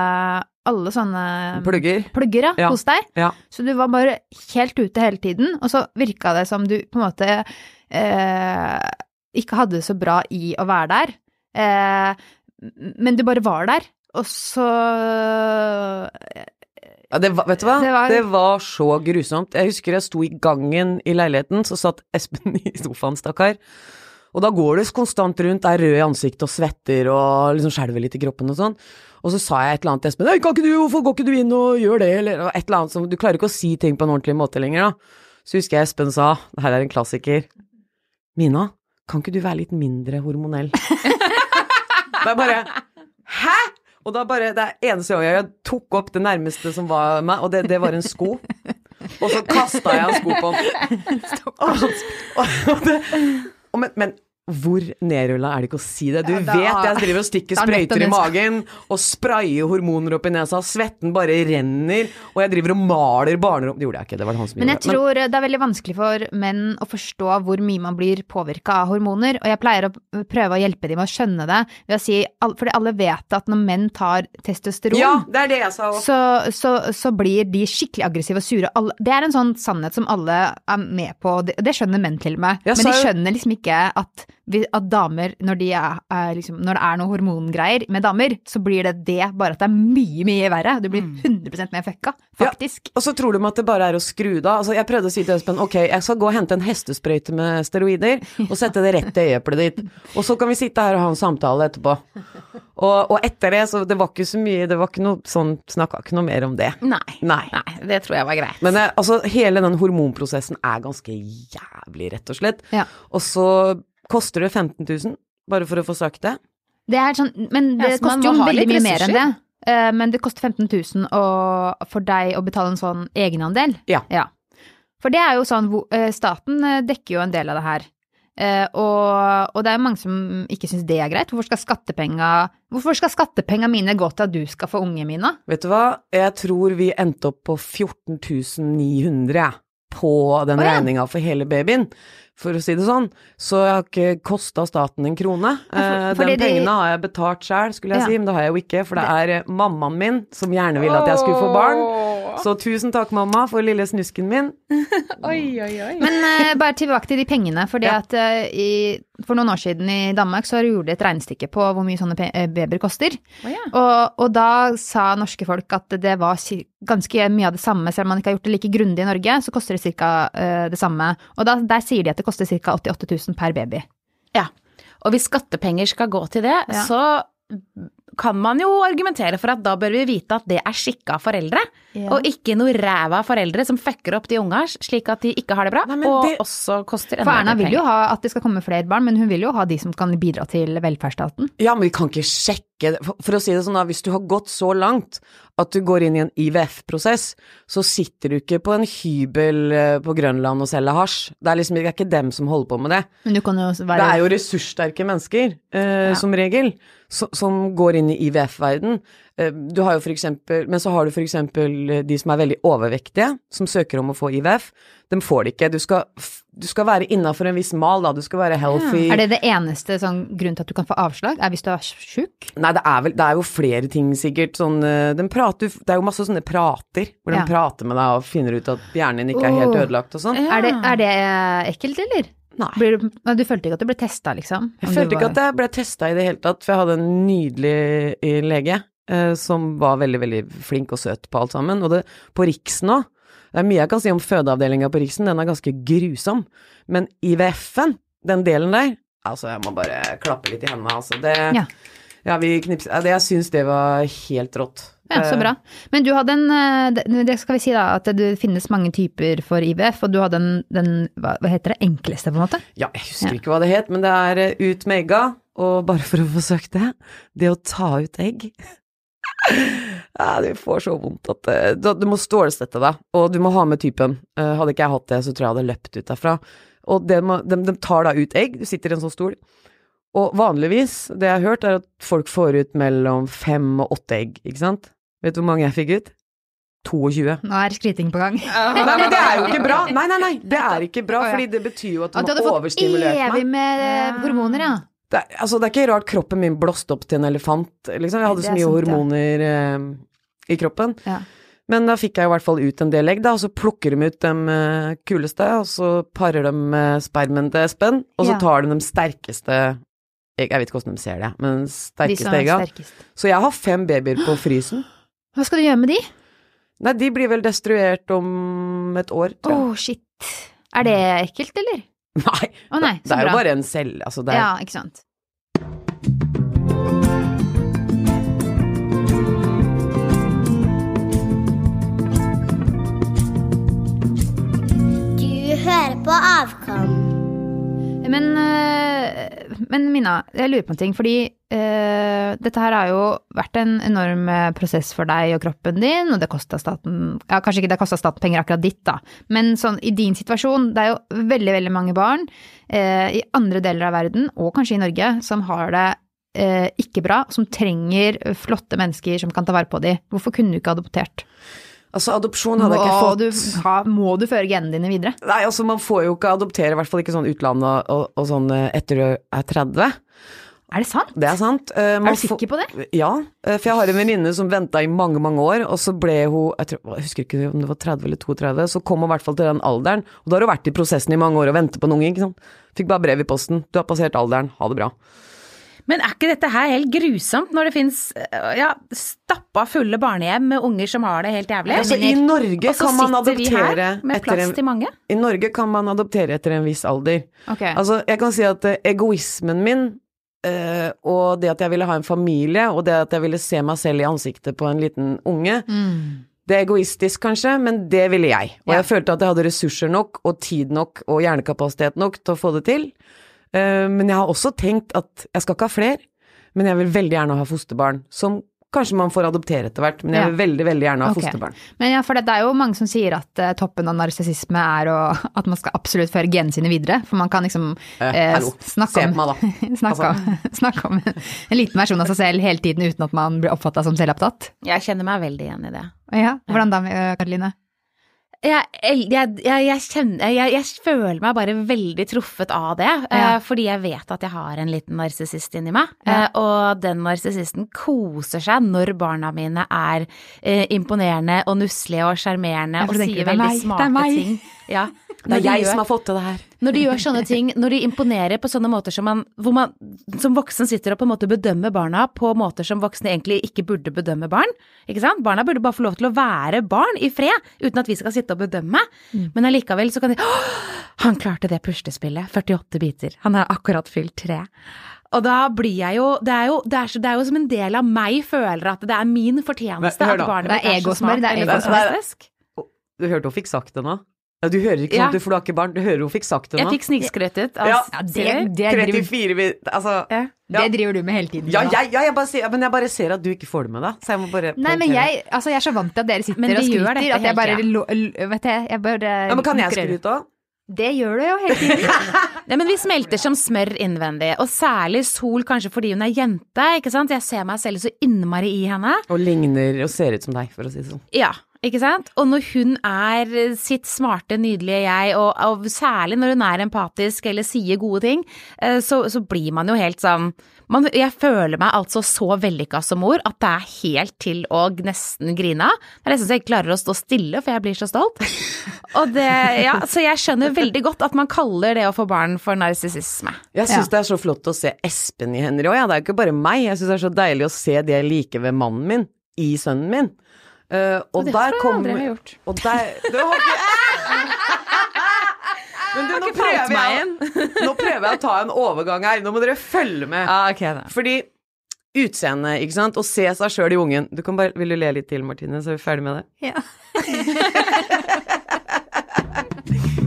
Speaker 1: alle sånne
Speaker 3: Plugger.
Speaker 1: plugger ja,
Speaker 3: Ja.
Speaker 1: hos deg.
Speaker 3: Ja.
Speaker 1: Så du var bare helt ute hele tiden, og så virka det som du på en måte eh, ikke hadde det så bra i å være der. Eh, men du bare var der, og så
Speaker 3: Ja, det var, vet du hva?
Speaker 1: Det
Speaker 3: Det
Speaker 1: var-
Speaker 3: var... så grusomt. Jeg husker jeg sto i gangen i leiligheten, så satt Espen i sofaen, stakkar. Og da går det konstant rundt, er rød i ansiktet og svetter og liksom skjelver litt i kroppen og sånn. Og så sa jeg et eller annet til Espen. Nei, kan ikke du, hvorfor går ikke du inn og gjør det, eller et eller annet som Du klarer ikke å si ting på en ordentlig måte lenger, da. Så husker jeg Espen sa, det her er en klassiker, Mina, kan ikke du være litt mindre hormonell? det er bare Hæ?! Og da bare, det er eneste gang jeg tok opp det nærmeste som var meg, og det, det var en sko. Og så kasta jeg en sko på han. Og, og, og det, og men, men hvor nedrulla er det ikke å si det? Du
Speaker 1: Ja, da-
Speaker 3: vet jeg driver og stikker
Speaker 1: er
Speaker 3: sprøyter i magen og sprayer hormoner opp i nesa, svetten bare renner, og jeg driver og maler barnerom Det gjorde jeg ikke, det var det han som
Speaker 1: Men jeg
Speaker 3: gjorde det.
Speaker 1: tror det er veldig vanskelig for menn å forstå hvor mye man blir påvirka av hormoner, og jeg pleier å prøve å hjelpe dem med å skjønne det ved å si Fordi alle vet at når menn tar testosteron
Speaker 3: Ja, det det
Speaker 1: så, så, så blir de skikkelig aggressive og sure. Det er en sånn sannhet som alle er med på, det, skjønner menn til og med. Men de skjønner liksom ikke at, at damer, når, de er, er liksom, når det er noe hormongreier med damer, så blir det det, bare at det er mye, mye verre. Du blir 100% mer fucka, faktisk.
Speaker 3: Og så tror de at det bare er å skru det av. Altså, jeg prøvde å si til Espen ok, jeg skal gå og hente en hestesprøyte med steroider og sette det rett i øyeeplet ditt. Og så kan vi sitte her og ha en samtale etterpå. Og, og etter det, så det var ikke så mye Det var ikke noe sånn Snakka ikke noe mer om det.
Speaker 4: Nei.
Speaker 3: Nei.
Speaker 4: Nei, det tror jeg var greit.
Speaker 3: Men eh, altså, hele den hormonprosessen er ganske jævlig, rett og slett.
Speaker 1: Ja.
Speaker 3: Og så koster det 15 000, bare for å få sagt det.
Speaker 1: Det er sånn, men det
Speaker 4: Ja, så
Speaker 1: koster jo veldig mye mer enn det. Eh, Men det koster 15 000 å- for deg å betale en sånn egenandel.
Speaker 3: Ja.
Speaker 1: For det er jo sånn, eh, staten eh, dekker jo en del av det her. Eh, og, og det er jo mange som ikke syns det er greit. Hvorfor skal skattepenga Hvorfor skal skattepenga mine gå til at du skal få unge mine?
Speaker 3: Vet du hva, jeg tror vi endte opp på 14 900, jeg. På den
Speaker 1: oh, ja.
Speaker 3: regninga for hele babyen, for å si det sånn. Så jeg har ikke kosta staten en krone. Eh, den
Speaker 1: de-
Speaker 3: pengene har jeg betalt sjøl, skulle jeg
Speaker 1: Ja.
Speaker 3: si, men det har jeg jo ikke, for det er eh, mammaen min som gjerne ville at jeg skulle få barn. Så tusen takk, mamma, for lille snusken min.
Speaker 4: Oi, oi, oi.
Speaker 1: Men uh, bare tilbake til de pengene. Fordi
Speaker 3: Ja.
Speaker 1: at uh, i, for noen år siden i Danmark så gjorde de et regnestykke på hvor mye sånne eh, babyer koster.
Speaker 4: Oh, ja.
Speaker 1: Og, og da sa norske folk at det var ganske mye av det samme, selv om man ikke har gjort det like grundig i Norge, så koster det ca. det samme. Og da, der sier de at det koster ca. 88 000 per baby.
Speaker 4: Ja. Og hvis skattepenger skal gå til det,
Speaker 1: Ja.
Speaker 4: så kan man jo argumentere for at da bør vi vite at det er skikka foreldre,
Speaker 1: Ja.
Speaker 4: og ikke noe ræva foreldre som fucker opp de unga slik at de ikke har det bra,
Speaker 3: Nei,
Speaker 4: og
Speaker 3: det-
Speaker 4: også koster
Speaker 1: For
Speaker 4: enda
Speaker 1: Erna vil jo ha at det skal komme flere barn, men hun vil jo ha de som kan bidra til velferdsstaten.
Speaker 3: Ja, men vi kan ikke sjekke det. For, for å si det sånn, da, hvis du har gått så langt at du går inn i en IVF-prosess, så sitter du ikke på en hybel eh, på Grønland og selger hasj. Det er liksom det er ikke dem som holder på med det.
Speaker 1: Men du kan jo
Speaker 3: Det
Speaker 1: være
Speaker 3: er jo ressurssterke mennesker, eh, som regel, så, som går inn i IVF-verden. Eh, du har jo for eksempel, men så har du for eksempel eh, de som er veldig overvektige, som søker om å få IVF. De får det ikke. Du skal, du skal være innafor en viss mal, da. Du skal være healthy.
Speaker 1: Er det det eneste sånn, grunn til at du kan få avslag, er hvis du er sjuk?
Speaker 3: Nei, det er vel Det er jo flere ting, sikkert. Sånn de prater, Det er jo masse sånne prater, hvor de
Speaker 1: Ja.
Speaker 3: prater med deg og finner ut at hjernen din ikke er helt ødelagt og sånn.
Speaker 4: Ja.
Speaker 1: Er, det, er det ekkelt, eller?
Speaker 3: Nei.
Speaker 1: Blir du, du følte ikke at du ble testa, liksom?
Speaker 3: Jeg følte
Speaker 1: var...
Speaker 3: ikke at jeg ble testa i det hele tatt, for jeg hadde en nydelig eh, lege eh, som var veldig, veldig flink og søt på alt sammen. Og det, på Riksen òg. Det er mye jeg kan si om fødeavdelinga på Riksen, den er ganske grusom. Men IVF-en, den delen der, altså jeg må bare klappe litt i hendene, altså. Det,
Speaker 1: Ja.
Speaker 3: ja. vi knipser. Det, jeg syns det var helt rått.
Speaker 1: Ja, så
Speaker 3: Eh,
Speaker 1: bra. Men du hadde en eh, Det skal vi si, da, at det finnes mange typer for IVF, og du hadde den, den hva, heter det, enkleste, på en måte?
Speaker 3: Ja, jeg husker ikke hva det het, men det er ut med egga, og bare for å få sagt det, det å ta ut egg ja, Du får så vondt at Du, Du må stålsette deg, og du må ha med typen. Eh, hadde ikke jeg hatt det, så tror jeg jeg hadde løpt ut derfra. Og det må, de, de tar da ut egg, du sitter i en sånn stol. Og vanligvis, det jeg har hørt, er at folk får ut mellom fem og åtte egg, ikke sant? Vet du hvor mange jeg fikk ut? 22.
Speaker 1: Nå er skryting på gang.
Speaker 3: Nei, men det er jo ikke bra! Nei, nei, nei, det er ikke bra, fordi det betyr jo at
Speaker 1: At
Speaker 3: du
Speaker 1: du hadde fått evig med eh, hormoner, ja.
Speaker 3: Det er, altså, det er ikke rart kroppen min blåste opp til en elefant, liksom. Jeg hadde så mye
Speaker 1: sant, ja.
Speaker 3: hormoner eh, i kroppen.
Speaker 1: Ja.
Speaker 3: Men da fikk jeg i hvert fall ut en del egg, da, og så plukker de ut de eh, kuleste, og så parer de med spermen til Espen, og så
Speaker 1: Ja.
Speaker 3: tar de de sterkeste jeg, Jeg vet ikke hvordan de ser det, men sterkeste
Speaker 1: de
Speaker 3: egga.
Speaker 1: sterkest.
Speaker 3: Så jeg har fem babyer på frysen.
Speaker 1: Hva skal du gjøre med de?
Speaker 3: Nei, de blir vel destruert om et år,
Speaker 1: Å,
Speaker 3: tror jeg.
Speaker 1: shit. Er det ekkelt, eller?
Speaker 3: Nei,
Speaker 1: Å nei,
Speaker 3: det er jo bare en selv... altså. Det er,
Speaker 1: Ja, ikke sant.
Speaker 2: Du hører på Avkom.
Speaker 1: Men, øh, men Mina, jeg lurer på en ting, fordi uh, dette her har jo vært en enorm øh, prosess for deg og kroppen din, og det kosta staten Ja, kanskje ikke det kosta staten penger akkurat ditt, da, men sånn i din situasjon, det er jo veldig, veldig mange barn uh, i andre deler av verden, og kanskje i Norge, som har det uh, ikke bra, som trenger flotte mennesker som kan ta vare på dem. Hvorfor kunne du ikke adoptert?
Speaker 3: Altså, adopsjon hadde jeg ikke fått
Speaker 1: du, ha, må du føre genene dine videre?
Speaker 3: Nei, altså man får jo ikke adoptere, i hvert fall ikke sånn utlandet og, og, sånn eh, etter du er 30.
Speaker 1: Er det sant?
Speaker 3: Det er sant. Uh,
Speaker 1: Er du sikker på det?
Speaker 3: Ja, eh, for jeg har en venninne som venta i mange, mange år, og så ble hun jeg, tror, jeg husker ikke om det var 30 eller 32, så kom hun i hvert fall til den alderen, og da har hun vært i prosessen i mange år og ventet på en unge, ikke sant. Fikk bare brev i posten. Du har passert alderen, ha det bra.
Speaker 4: Men er ikke dette her helt grusomt når det fins ja, stappa fulle barnehjem med unger som har det helt jævlig?
Speaker 3: Altså, I Norge
Speaker 4: Og så
Speaker 3: kan man
Speaker 4: sitter vi
Speaker 3: adoptere
Speaker 4: her med plass
Speaker 3: en
Speaker 4: til mange.
Speaker 3: I Norge kan man adoptere etter en viss alder.
Speaker 1: Okay.
Speaker 3: Altså, jeg kan si at eh, egoismen min, Uh, og det at jeg ville ha en familie, og det at jeg ville se meg selv i ansiktet på en liten unge,
Speaker 1: Mm.
Speaker 3: det er egoistisk kanskje, men det ville jeg. Og
Speaker 1: yeah.
Speaker 3: jeg følte at jeg hadde ressurser nok, og tid nok, og hjernekapasitet nok til å få det til. Eh, men jeg har også tenkt at jeg skal ikke ha flere, men jeg vil veldig gjerne ha fosterbarn, som kanskje man får adoptere etter hvert, men jeg
Speaker 1: Ja.
Speaker 3: vil veldig, veldig gjerne ha
Speaker 1: okay.
Speaker 3: fosterbarn.
Speaker 1: Men ja, for det er jo mange som sier at eh, toppen av narsissisme er å, at man skal absolutt føre genene sine videre. For man kan liksom
Speaker 3: Eh,
Speaker 1: eh, snakke, om,
Speaker 3: meg
Speaker 1: snakke,
Speaker 3: Altså.
Speaker 1: om, snakke om en liten versjon av seg selv hele tiden uten at man blir oppfatta som selvopptatt.
Speaker 4: Jeg kjenner meg veldig igjen i det.
Speaker 1: Ja, hvordan da, Karoline?
Speaker 4: Jeg, jeg, jeg, kjenner, jeg, føler meg bare veldig truffet av det,
Speaker 1: Ja.
Speaker 4: eh, fordi jeg vet at jeg har en liten narsissist inni meg.
Speaker 1: Ja.
Speaker 4: Eh, og den narsissisten koser seg når barna mine er eh, imponerende og nusselige og sjarmerende og sier
Speaker 1: "Det er
Speaker 4: veldig
Speaker 1: meg,
Speaker 4: smarte
Speaker 1: meg."
Speaker 4: ting. Ja.
Speaker 3: Det er
Speaker 4: de
Speaker 3: jeg
Speaker 4: gjør-
Speaker 3: som har fått til det her.
Speaker 4: Når de gjør sånne ting, når de imponerer på sånne måter som man, hvor man som voksen sitter og på en måte bedømmer barna på måter som voksne egentlig ikke burde bedømme barn. Ikke sant? Barna burde bare få lov til å være barn i fred, uten at vi skal sitte og bedømme. Men allikevel så kan de Å, han klarte det puslespillet. 48 biter. Han har akkurat fylt tre. Og da blir jeg jo Det er jo, det er så, det er jo som en del av meg føler at det er min fortjeneste
Speaker 3: Men
Speaker 4: at barnet
Speaker 1: er
Speaker 4: mitt er så smart
Speaker 1: det er egosmør.
Speaker 3: Du hørte hun fikk sagt det nå? Ja, du hører ikke
Speaker 4: Ja.
Speaker 3: du, for du har ikke barn. Du hører hun fikk sagt det
Speaker 4: Jeg fikk snikskrytet Altså,
Speaker 3: Ja,
Speaker 1: det, det, driver,
Speaker 3: 34 vi- Altså
Speaker 4: Ja.
Speaker 1: det driver du med hele tiden.
Speaker 3: Ja, jeg, ja jeg bare sier, men jeg bare ser at du ikke får det med deg. Så jeg må bare
Speaker 1: Nei, men jeg, altså, jeg er så vant til at dere sitter
Speaker 4: Men
Speaker 1: og skryter at jeg bare lo- Vet jeg, jeg bare
Speaker 3: ja, men Kan jeg skryte òg?
Speaker 1: Det gjør du jo hele tiden.
Speaker 4: Nei, men vi smelter som smør innvendig, og særlig Sol kanskje fordi hun er jente, ikke sant. Jeg ser meg selv så innmari i henne.
Speaker 3: Og ligner og ser ut som deg, for å si det sånn.
Speaker 4: Ja, ikke sant? Og når hun er sitt smarte, nydelige jeg, og, og særlig når hun er empatisk eller sier gode ting, eh, så, så blir man jo helt sånn man, Jeg føler meg altså så vellykka som mor at det er helt til å nesten grine av. Det er nesten så jeg ikke klarer å stå stille, for jeg blir så stolt. Og det, ja, så jeg skjønner veldig godt at man kaller det å få barn for narsissisme.
Speaker 3: Jeg syns det er så flott å se Espen i hender òg, ja. Det er jo ikke bare meg. Jeg syns det er så deilig å se det jeg liker ved mannen min, i sønnen min. Eh, og
Speaker 4: det
Speaker 3: der
Speaker 4: kom jeg
Speaker 3: har
Speaker 4: aldri jeg har gjort.
Speaker 3: Og der det har ikke Men du, nå prøver, jeg, nå prøver jeg å ta en overgang her. Nå må dere følge med.
Speaker 4: Ah, okay.
Speaker 3: Fordi utseende, ikke sant, å se seg sjøl i ungen Du kan bare, Vil du le litt til, Martine, så er vi ferdig med det?
Speaker 1: Ja.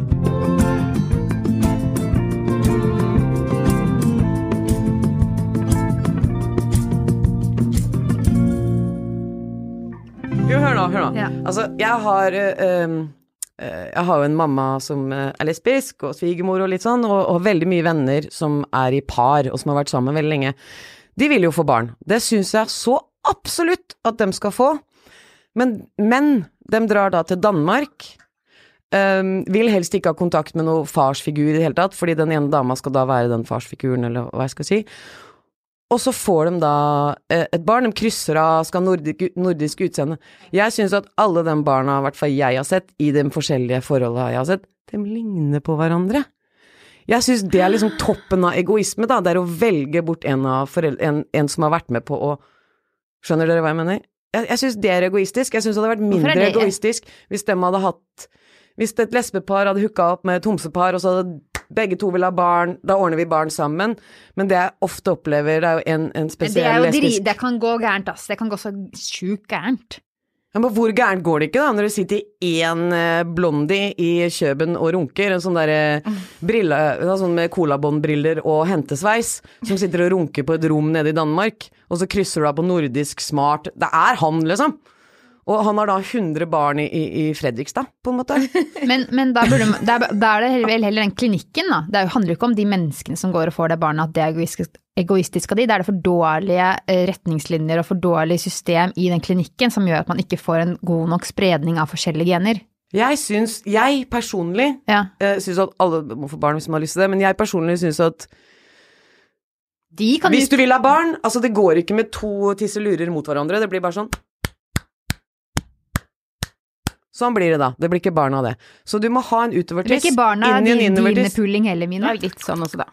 Speaker 3: Jo, hør nå, hør nå.
Speaker 1: Ja.
Speaker 3: Altså, jeg har um, Jeg har jo en mamma som eh, er lesbisk, og svigermor og litt sånn, og, og veldig mye venner som er i par, og som har vært sammen veldig lenge. De vil jo få barn. Det syns jeg så absolutt at de skal få. Men, men de drar da til Danmark. Um, vil helst ikke ha kontakt med noen farsfigur i det hele tatt, fordi den ene dama skal da være den farsfiguren, eller hva jeg skal si. Og så får de da eh, et barn, de krysser av, skal ha nordisk, nordisk utseende. Jeg syns at alle de barna, i hvert fall jeg har sett, i de forskjellige forholdene jeg har sett, de ligner på hverandre. Jeg syns det er liksom toppen av egoisme, da. Det er å velge bort en, en, en som har vært med på å Skjønner dere hva jeg mener? Jeg, jeg syns det er egoistisk. Jeg syns det hadde vært mindre
Speaker 1: det-
Speaker 3: egoistisk hvis de hadde hatt Hvis et lesbepar hadde hooka opp med et homsepar, og så hadde begge to vil ha barn, da ordner vi barn sammen. Men det jeg ofte opplever, det er jo en, en
Speaker 1: det,
Speaker 3: spesiell
Speaker 1: dri,
Speaker 3: lesbisk
Speaker 1: det kan gå gærent, ass. Det kan gå så sjukt gærent.
Speaker 3: ja, men hvor gærent går det ikke, da, når det sitter én eh, blondie i Kjøben og runker, en sånn derre brille Sånn med colabåndbriller og hentesveis, som sitter og runker på et rom nede i Danmark, og så krysser du av på nordisk smart Det er han, liksom! Og han har da 100 barn i, i, Fredrikstad, på en måte.
Speaker 1: Men, men da, burde, da, da er det heller, heller den klinikken, da. Det er handler jo ikke om de menneskene som går og får det barnet, at det er egoistisk, egoistisk av de. Det er det for dårlige eh, retningslinjer og for dårlig system i den klinikken som gjør at man ikke får en god nok spredning av forskjellige gener.
Speaker 3: Jeg syns Jeg personlig
Speaker 1: Ja.
Speaker 3: eh, syns at alle må få barn hvis man har lyst til det, men jeg personlig syns at
Speaker 1: De kan
Speaker 3: hvis du vil ha barn Altså, det går ikke med to tisselurer mot hverandre, det blir bare sånn Sånn blir det da. Det blir ikke barn av det. Så du må ha en
Speaker 1: Det blir
Speaker 3: utovertiss
Speaker 1: ikke barna
Speaker 3: en
Speaker 1: din, din pulling heller,
Speaker 4: Det er litt sånn også, da.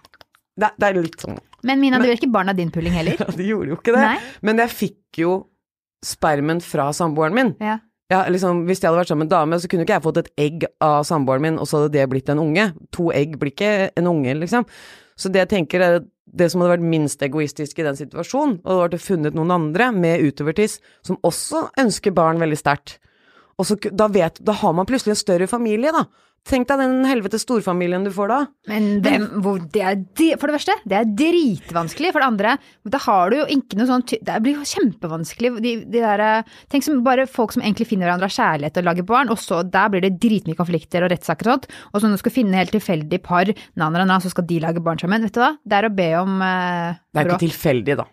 Speaker 3: Det, det er litt sånn
Speaker 1: Men Mina, det blir ikke barna din pulling heller.
Speaker 3: Ja, det gjorde jo ikke det.
Speaker 1: Nei.
Speaker 3: Men jeg fikk jo spermen fra samboeren min.
Speaker 1: Ja.
Speaker 3: Ja, liksom, hvis jeg hadde vært sammen med en dame, så kunne ikke jeg fått et egg av samboeren min, og så hadde det blitt en unge. To egg blir ikke en unge, liksom. Så det jeg tenker er det som hadde vært minst egoistisk i den situasjonen, hadde vært funnet noen andre med utovertiss som også ønsker barn veldig sterkt. Og så, da, vet, da har man plutselig en større familie, da. Tenk deg den helvete storfamilien du får da.
Speaker 1: Men hvor, det er, for det verste, det er dritvanskelig. For det andre, da har du jo ikke noe sånn Det blir jo kjempevanskelig. De, de der, eh, tenk som bare folk som egentlig finner hverandre av kjærlighet og lager barn, og så der blir det dritmye konflikter og rettssaker og sånt. Og så når du skal finne helt tilfeldig par, na, na, na, så skal de lage barn sammen. Vet du hva? Det er å be om eh,
Speaker 3: Det er jo ikke tilfeldig, da.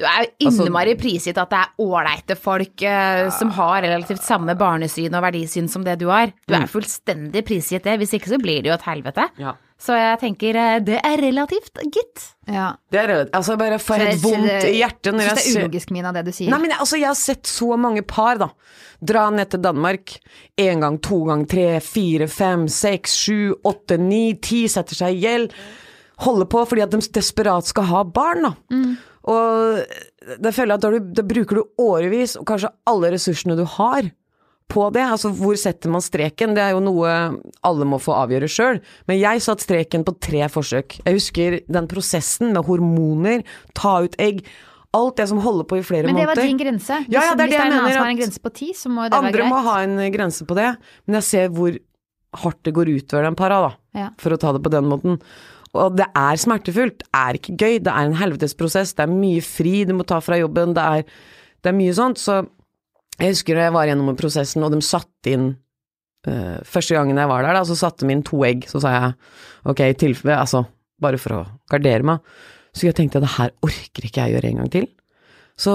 Speaker 4: Du er jo
Speaker 3: Altså-
Speaker 4: innmari prisgitt at det er ålreite folk eh, som har relativt samme barnesyn og verdisyn som det du har. Du
Speaker 3: Mm.
Speaker 4: er fullstendig prisgitt det, hvis ikke så blir det jo et helvete.
Speaker 3: Ja.
Speaker 4: Så jeg tenker eh, det er relativt, gitt.
Speaker 1: Ja.
Speaker 3: Det er relativt. Altså, jeg bare får
Speaker 1: et
Speaker 3: helt vondt i hjertet når
Speaker 1: Jeg
Speaker 3: jeg
Speaker 1: syns det er ulogisk, Mina, det du sier.
Speaker 3: Nei, men altså, jeg har sett så mange par, da. Dra ned til Danmark. Én gang, to gang, tre, fire, fem, seks, sju, åtte, ni, ti. Setter seg i gjeld. Holder på fordi at de desperat skal ha barn, da. Og det føler jeg at da, du, da bruker du årevis, og kanskje alle ressursene du har, på det. Altså, hvor setter man streken? Det er jo noe alle må få avgjøre sjøl. Men jeg satte streken på tre forsøk. Jeg husker den prosessen med hormoner, ta ut egg. Alt det som holder på i flere
Speaker 1: Men det var
Speaker 3: måneder.
Speaker 1: din grense. Hvis,
Speaker 3: Ja, ja, det er
Speaker 1: hvis
Speaker 3: det
Speaker 1: er en annen som har en grense på ti, så må det
Speaker 3: Andre
Speaker 1: være greit.
Speaker 3: må ha en grense på det, men jeg ser hvor hardt det går utover den para, da.
Speaker 1: Ja.
Speaker 3: For å ta det på den måten. Og det er smertefullt. Det er ikke gøy. Det er en helvetes prosess. Det er mye fri du må ta fra jobben. Det er, det er mye sånt. Så jeg husker da jeg var gjennom prosessen, og de satte inn uh, Første gangen jeg var der, da, så satte de inn to egg. Så sa jeg ok, i tilfelle Altså, bare for å gardere meg. Så jeg tenkte det her orker ikke jeg gjøre en gang til. Så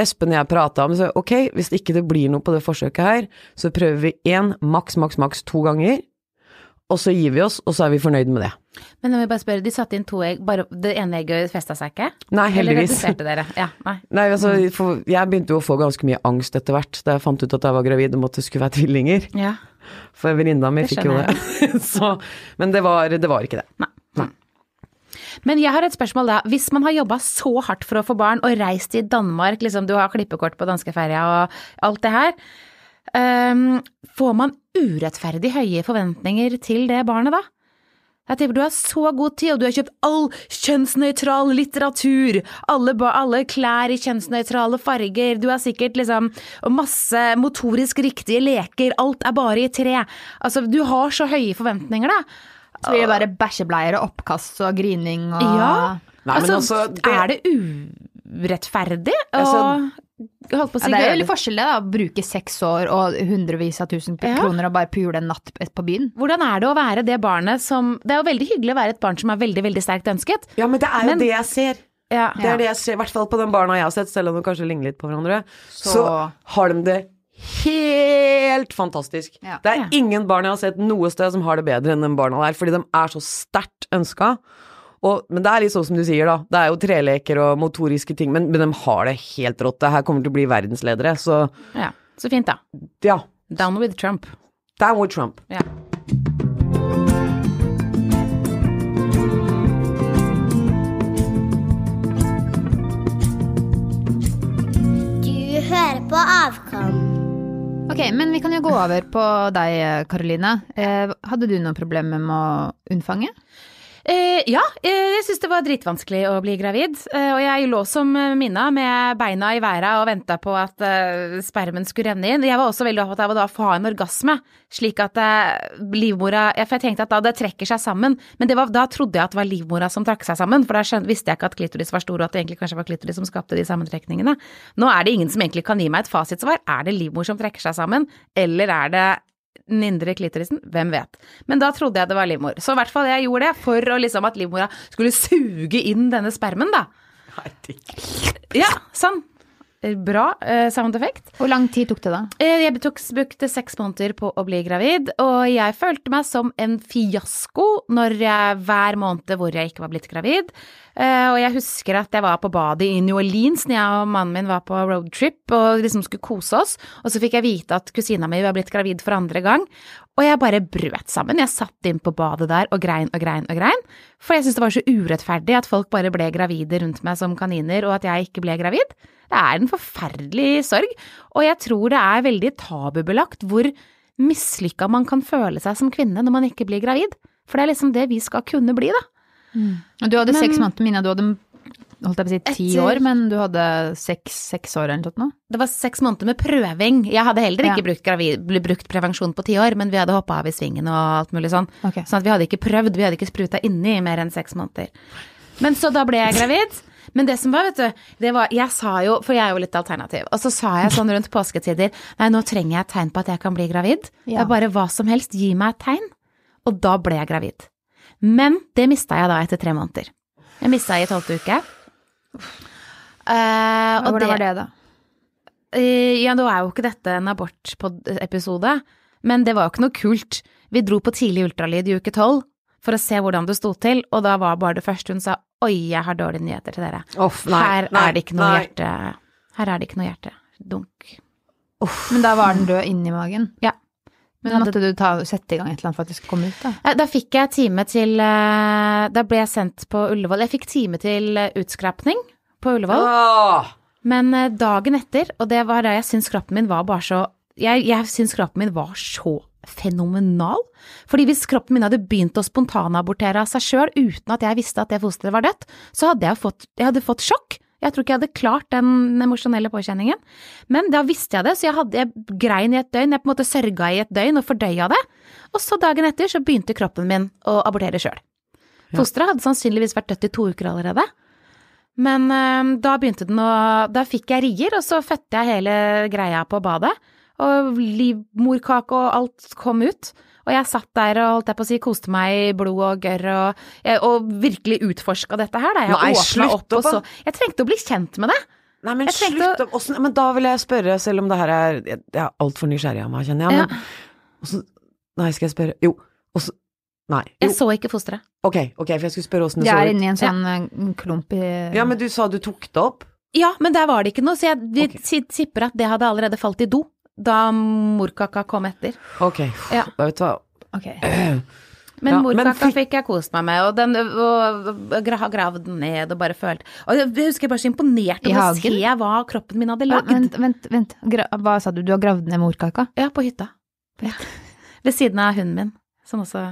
Speaker 3: Espen og jeg prata om så ok, hvis ikke det blir noe på det forsøket her, så prøver vi én, maks, maks, maks to ganger. Og så gir vi oss, og så er vi fornøyd med det.
Speaker 4: Men jeg vil bare spørre, de satte inn to egg, bare det ene egget festa seg ikke?
Speaker 3: Nei,
Speaker 4: Eller
Speaker 3: heldigvis.
Speaker 4: reduserte dere? Ja, nei.
Speaker 3: Nei, altså, for jeg begynte jo å få ganske mye angst etter hvert da jeg fant ut at jeg var gravid og måtte skulle være tvillinger.
Speaker 4: Ja.
Speaker 3: For venninna mi fikk jo det. så, men det var, det var ikke det.
Speaker 4: Men jeg har et spørsmål da. Hvis man har jobba så hardt for å få barn og reist til Danmark, liksom du har klippekort på danskeferja og alt det her, um, får man urettferdig høye forventninger til det barnet da? Jeg tipper du har så god tid, og du har kjøpt all kjønnsnøytral litteratur, alle, alle klær i kjønnsnøytrale farger, du har sikkert liksom masse motorisk riktige leker, alt er bare i tre. Altså, du har så høye forventninger, da.
Speaker 1: Så blir det bare bæsjebleier og oppkast og grining og
Speaker 4: Ja.
Speaker 3: Nei, men
Speaker 4: altså,
Speaker 3: altså, det-
Speaker 4: er det urettferdig Og
Speaker 3: Altså,
Speaker 4: holdt på å
Speaker 1: Ja, det er jo veldig forskjell det, da. Å bruke seks år og hundrevis av tusen
Speaker 4: Ja.
Speaker 1: kroner og bare pule en natt på byen.
Speaker 4: Hvordan er det å være det barnet som Det er jo veldig hyggelig å være et barn som er veldig, veldig sterkt ønsket.
Speaker 3: Ja, men det er jo
Speaker 4: Men-
Speaker 3: det jeg ser.
Speaker 4: Ja.
Speaker 3: Det er det jeg ser, i hvert fall på de barna jeg har sett, selv om de kanskje ligner litt på hverandre. Så,
Speaker 1: Så-
Speaker 3: har de det helt fantastisk.
Speaker 1: Ja.
Speaker 3: Det er
Speaker 4: Ja.
Speaker 3: ingen barn jeg har sett noe sted som har det bedre enn de barna der, fordi de er så sterkt ønska. Og, men det er litt sånn som du sier, da. Det er jo treleker og motoriske ting, men, men de har det helt rått. Det her kommer til å bli verdensledere, så
Speaker 4: ja. Så fint, da.
Speaker 3: ja.
Speaker 4: Down with Trump.
Speaker 3: Down with Trump.
Speaker 4: Ja.
Speaker 2: På Avkom.
Speaker 1: Ok, men vi kan jo gå over på deg, Karoline. Eh, hadde du noe problem med å unnfange?
Speaker 4: Eh, ja, eh, jeg syns det var dritvanskelig å bli gravid. Eh, og jeg lå som eh, Minna med beina i været og venta på at spermen skulle renne inn. Jeg var også veldig opptatt av å da få ha en orgasme, slik at livmora For jeg tenkte at da det trekker seg sammen. Men var, da trodde jeg at det var livmora som trakk seg sammen, for da skjønte, visste jeg ikke at klitoris var stor, og at det egentlig kanskje var klitoris som skapte de sammentrekningene. Nå er det ingen som egentlig kan gi meg et fasitsvar. Er det livmor som trekker seg sammen, eller er det den indre klitorisen, hvem vet. Men da trodde jeg det var livmor. Så i hvert fall jeg gjorde det for liksom at livmora skulle suge inn denne spermen, da. Ja, sånn. Bra eh, sound effect.
Speaker 1: Hvor lang tid tok det da?
Speaker 4: Eh, Jeg tok, brukte seks måneder på å bli gravid, og jeg følte meg som en fiasko når jeg, hver måned hvor jeg ikke var blitt gravid. Uh, Og jeg husker at jeg var på badet i New Orleans når jeg og mannen min var på roadtrip og liksom skulle kose oss, og så fikk jeg vite at kusina mi var blitt gravid for andre gang. Og jeg bare brøt sammen. Jeg satt inn på badet der og grein og grein og grein. For jeg syntes det var så urettferdig at folk bare ble gravide rundt meg som kaniner, og at jeg ikke ble gravid. Det er en forferdelig sorg, og jeg tror det er veldig tabubelagt hvor mislykka man kan føle seg som kvinne når man ikke blir gravid. For det er liksom det vi skal kunne bli, da.
Speaker 1: Og Du hadde
Speaker 4: Men-
Speaker 1: seks måneder, Mina. Du hadde holdt jeg på å si ti
Speaker 4: Etter-
Speaker 1: år, men du hadde seks, seks år eller noe sånt?
Speaker 4: Det var seks måneder med prøving. Jeg hadde heller ikke
Speaker 1: Ja.
Speaker 4: brukt, gravid, brukt prevensjon på ti år, men vi hadde hoppa av i svingen og alt mulig sånn.
Speaker 1: Okay.
Speaker 4: Sånn at vi hadde ikke prøvd, vi hadde ikke spruta inni i mer enn seks måneder. Men så da ble jeg gravid. Men det som var, vet du, det var Jeg sa jo, for jeg er jo litt alternativ, og så sa jeg sånn rundt påsketider Nei, nå trenger jeg et tegn på at jeg kan bli gravid. Det er bare hva som helst, gi meg et tegn. Og da ble jeg gravid. Men det mista jeg da etter tre måneder. Jeg mista i tolvte uke. Og
Speaker 1: Hvordan var det, da?
Speaker 4: Uh, Ja, nå er jo ikke dette en abortepisode, men det var jo ikke noe kult. Vi dro på tidlig ultralyd i uke tolv. for å se hvordan det sto til, og da var bare det første hun sa oi, jeg har dårlige nyheter til dere.
Speaker 3: Off, nei,
Speaker 4: Her
Speaker 3: nei,
Speaker 4: er det ikke noe
Speaker 3: nei.
Speaker 4: hjerte Her er det ikke noe hjertedunk.
Speaker 1: Men da var den død inni magen.
Speaker 4: Ja.
Speaker 1: Men måtte du ta, sette i gang et eller annet for at det skulle komme ut, da?
Speaker 4: Eh, Da fikk jeg time til eh, Da ble jeg sendt på Ullevål. Jeg fikk time til eh, utskrapning på Ullevål.
Speaker 3: Åh!
Speaker 4: Men eh, dagen etter, og det var da jeg syntes kroppen min var bare så Jeg, jeg syns kroppen min var så fenomenal. Fordi hvis kroppen min hadde begynt å spontanabortere av seg sjøl uten at jeg visste at det fosteret var dødt, så hadde jeg fått, jeg hadde fått sjokk. Jeg tror ikke jeg hadde klart den emosjonelle påkjenningen. Men da visste jeg det, så jeg, hadde, jeg grein i et døgn. Jeg på en måte sørga i et døgn og fordøya det. Og så dagen etter så begynte kroppen min å abortere sjøl. Fosteret hadde sannsynligvis vært dødt i to uker allerede. Men øh, da begynte den å Da fikk jeg rier, og så fødte jeg hele greia på badet. Og livmorkake og alt kom ut. Og jeg satt der og holdt jeg på å si koste meg i blod og gørr og, og virkelig utforska dette her. Da. Jeg
Speaker 3: Nei, slutt
Speaker 4: opp og så Jeg trengte å bli kjent med det.
Speaker 3: Nei, men
Speaker 4: Jeg
Speaker 3: slutt opp. Åssen- Men da vil jeg spørre, selv om det her er Jeg jeg er altfor nysgjerrig av meg, kjenner jeg. Men åssen Nei, skal jeg spørre Jo. Åssen Nei. Jo.
Speaker 4: Jeg så ikke fosteret.
Speaker 3: Ok, ok, for jeg skulle spørre åssen det
Speaker 1: Det
Speaker 3: så
Speaker 1: er
Speaker 3: ut.
Speaker 1: inni en sånn ja. klump i
Speaker 3: Ja, men du sa du tok det opp?
Speaker 4: Ja, men der var det ikke noe, så jeg tipper okay. at det hadde allerede falt i do da morkaka kom etter.
Speaker 3: Ok.
Speaker 4: Ja.
Speaker 3: Vet du hva.
Speaker 1: Okay.
Speaker 4: Men
Speaker 3: Ja,
Speaker 4: morkaka
Speaker 3: fikk-
Speaker 4: fikk jeg kost meg med, og den og, og, gravd den ned og bare følt Og jeg husker jeg bare så imponert over å se hva kroppen min hadde lagd.
Speaker 1: Ja, vent, vent, vent. Hva sa du, du har gravd ned morkaka?
Speaker 4: Ja, på hytta. Ved siden av hunden min, som også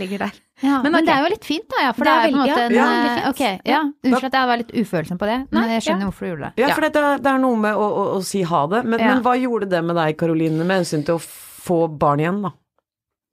Speaker 4: ligger der.
Speaker 1: Ja, men,
Speaker 4: Men
Speaker 1: det er jo litt fint, da, ja. For
Speaker 4: Det
Speaker 1: det
Speaker 4: er
Speaker 1: på en måte en
Speaker 4: ja,
Speaker 1: eh,
Speaker 4: veldig fint.
Speaker 1: Ok, ja. Unnskyld at jeg var litt ufølsom på det, men
Speaker 4: Nei,
Speaker 1: jeg skjønner
Speaker 4: ja.
Speaker 1: hvorfor du gjorde det.
Speaker 3: Ja,
Speaker 4: Ja.
Speaker 3: for det, er- det er noe med å, å, å si ha det. Men,
Speaker 1: Ja.
Speaker 3: men hva gjorde det med deg, Karoline, med hensyn til å få barn igjen, da?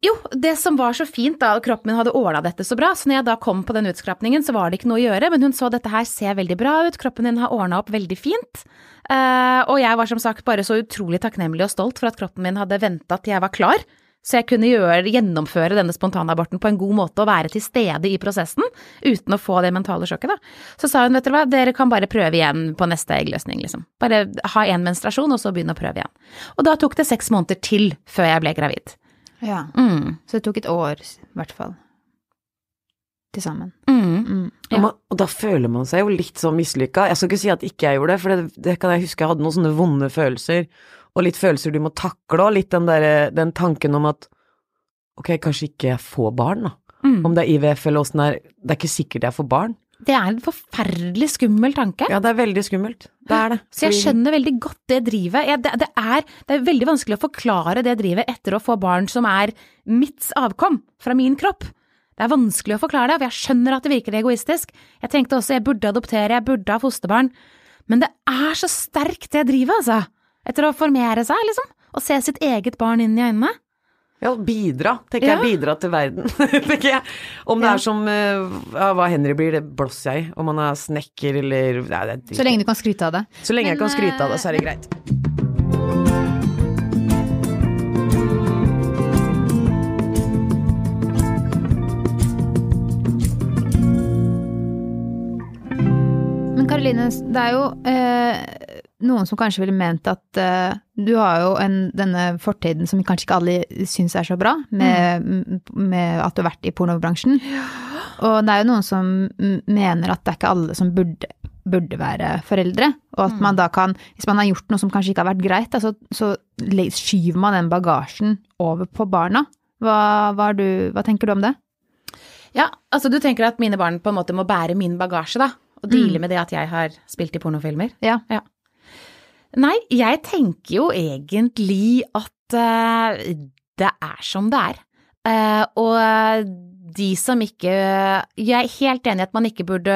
Speaker 4: Jo, det som var så fint da, kroppen min hadde ordna dette så bra, så når jeg da kom på den utskrapningen, så var det ikke noe å gjøre, men hun så dette her ser veldig bra ut, kroppen din har ordna opp veldig fint. Uh, og jeg var som sagt bare så utrolig takknemlig og stolt for at kroppen min hadde venta til jeg var klar, så jeg kunne gjøre, gjennomføre denne spontanaborten på en god måte og være til stede i prosessen uten å få det mentale sjokket, da. Så sa hun, vet dere hva, dere kan bare prøve igjen på neste eggløsning, liksom. Bare ha én menstruasjon, og så begynne å prøve igjen. Og da tok det seks måneder til før jeg ble gravid.
Speaker 1: Ja.
Speaker 4: Mm.
Speaker 1: Så det tok et år, i hvert fall. Til sammen.
Speaker 4: Mm.
Speaker 1: Mm.
Speaker 4: Ja.
Speaker 3: Og, man, og da føler man seg jo litt sånn mislykka. Jeg skal ikke si at ikke jeg gjorde det, for det, det kan jeg huske jeg hadde noen sånne vonde følelser, og litt følelser du må takle, og litt den der, den tanken om at ok, kanskje ikke jeg får barn, da.
Speaker 4: Mm.
Speaker 3: Om det er IVF eller åssen det er, det er ikke sikkert jeg får barn.
Speaker 4: Det er en forferdelig skummel tanke.
Speaker 3: Ja, det er veldig skummelt. Det er det.
Speaker 4: Så jeg skjønner veldig godt det drivet. Jeg, det, det, er, det er veldig vanskelig å forklare det drivet etter å få barn som er mitt avkom, fra min kropp. Det er vanskelig å forklare det, for jeg skjønner at det virker egoistisk. Jeg tenkte også jeg burde adoptere, jeg burde ha fosterbarn. Men det er så sterkt det drivet, altså. Etter å formere seg, liksom. Og se sitt eget barn inn i øynene.
Speaker 3: Ja, bidra, tenker
Speaker 4: Ja.
Speaker 3: jeg. Bidra til verden, tenker jeg. Om det
Speaker 4: Ja.
Speaker 3: er som eh, ja, hva Henry blir, det blåser jeg i. Om han er snekker eller ja, det er
Speaker 1: Så lenge du kan skryte av det.
Speaker 3: Så lenge jeg kan skryte av det, så er det
Speaker 1: eh,
Speaker 3: greit.
Speaker 1: Men Karoline, det er jo eh, noen som kanskje ville ment at uh, du har jo en, denne fortiden som kanskje ikke alle syns er så bra, med, med at du har vært i pornobransjen. Og det er jo noen som mm, mener at det er ikke alle som burde, burde være foreldre, og at man da kan, hvis man har gjort noe som kanskje ikke har vært greit, da, så, så skyver man den bagasjen over på barna. Hva, hva, du, hva tenker du om det?
Speaker 4: Ja, altså du tenker at mine barn på en måte må bære min bagasje, da. Og deale med det at jeg har spilt i pornofilmer.
Speaker 1: Ja. Ja.
Speaker 4: Nei, jeg tenker jo egentlig at eh, det er som det er. Eh, og de som ikke Jeg er helt enig i at man ikke burde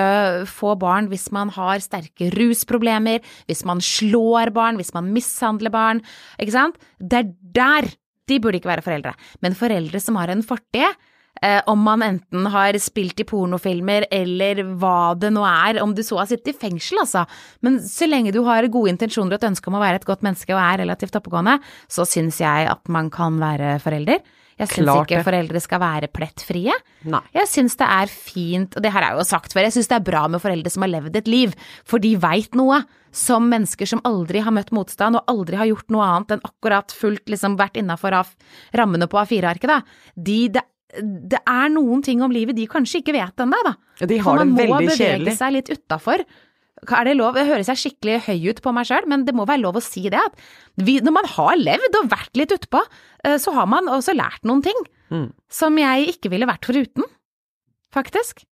Speaker 4: få barn hvis man har sterke rusproblemer, hvis man slår barn, hvis man mishandler barn, ikke sant? Det er der de burde ikke være foreldre. Men foreldre som har en fortid, Eh, om man enten har spilt i pornofilmer eller hva det nå er, om du så har sittet i fengsel, altså. Men så lenge du har gode intensjoner og et ønske om å være et godt menneske og er relativt oppegående, så syns jeg at man kan være forelder. Jeg syns ikke foreldre skal være plettfrie.
Speaker 3: Nei.
Speaker 4: Jeg syns det er fint, og det her er jo sagt før, jeg syns det er bra med foreldre som har levd et liv, for de veit noe. Som mennesker som aldri har møtt motstand og aldri har gjort noe annet enn akkurat fullt liksom vært innafor rammene på A4-arket, da. De, det det er noen ting om livet de kanskje ikke vet ennå, da.
Speaker 3: De har det
Speaker 4: man må bevege
Speaker 3: kjedelig.
Speaker 4: seg litt utafor. Er det lov? Det høres jeg skikkelig høy ut på meg sjøl, men det må være lov å si det. At vi, når man har levd og vært litt utpå, eh, så har man også lært noen ting
Speaker 3: Mm.
Speaker 4: som jeg ikke ville vært foruten. Faktisk.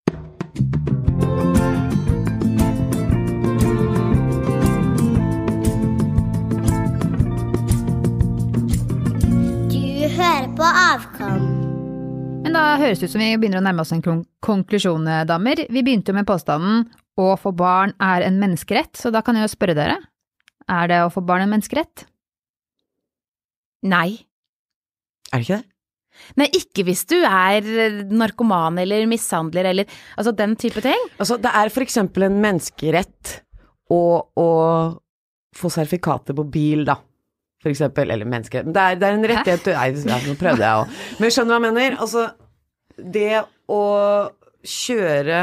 Speaker 2: Du hører på Avkom.
Speaker 1: Men da høres det ut som vi begynner å nærme oss en konklusjon, eh, damer. Vi begynte jo med påstanden å få barn er en menneskerett, så da kan jeg jo spørre dere. Er det å få barn en menneskerett?
Speaker 4: Nei.
Speaker 3: Er det ikke det?
Speaker 4: Nei, ikke hvis du er eh, narkoman eller mishandler eller altså den type ting.
Speaker 3: Altså, det er for eksempel en menneskerett å, å få sertifikatet på bil, da. For eksempel, eller menneskerett. Men det er, det er en rettighet Nei, ja, nå prøvde jeg òg. Men skjønner hva jeg mener? Altså, det å kjøre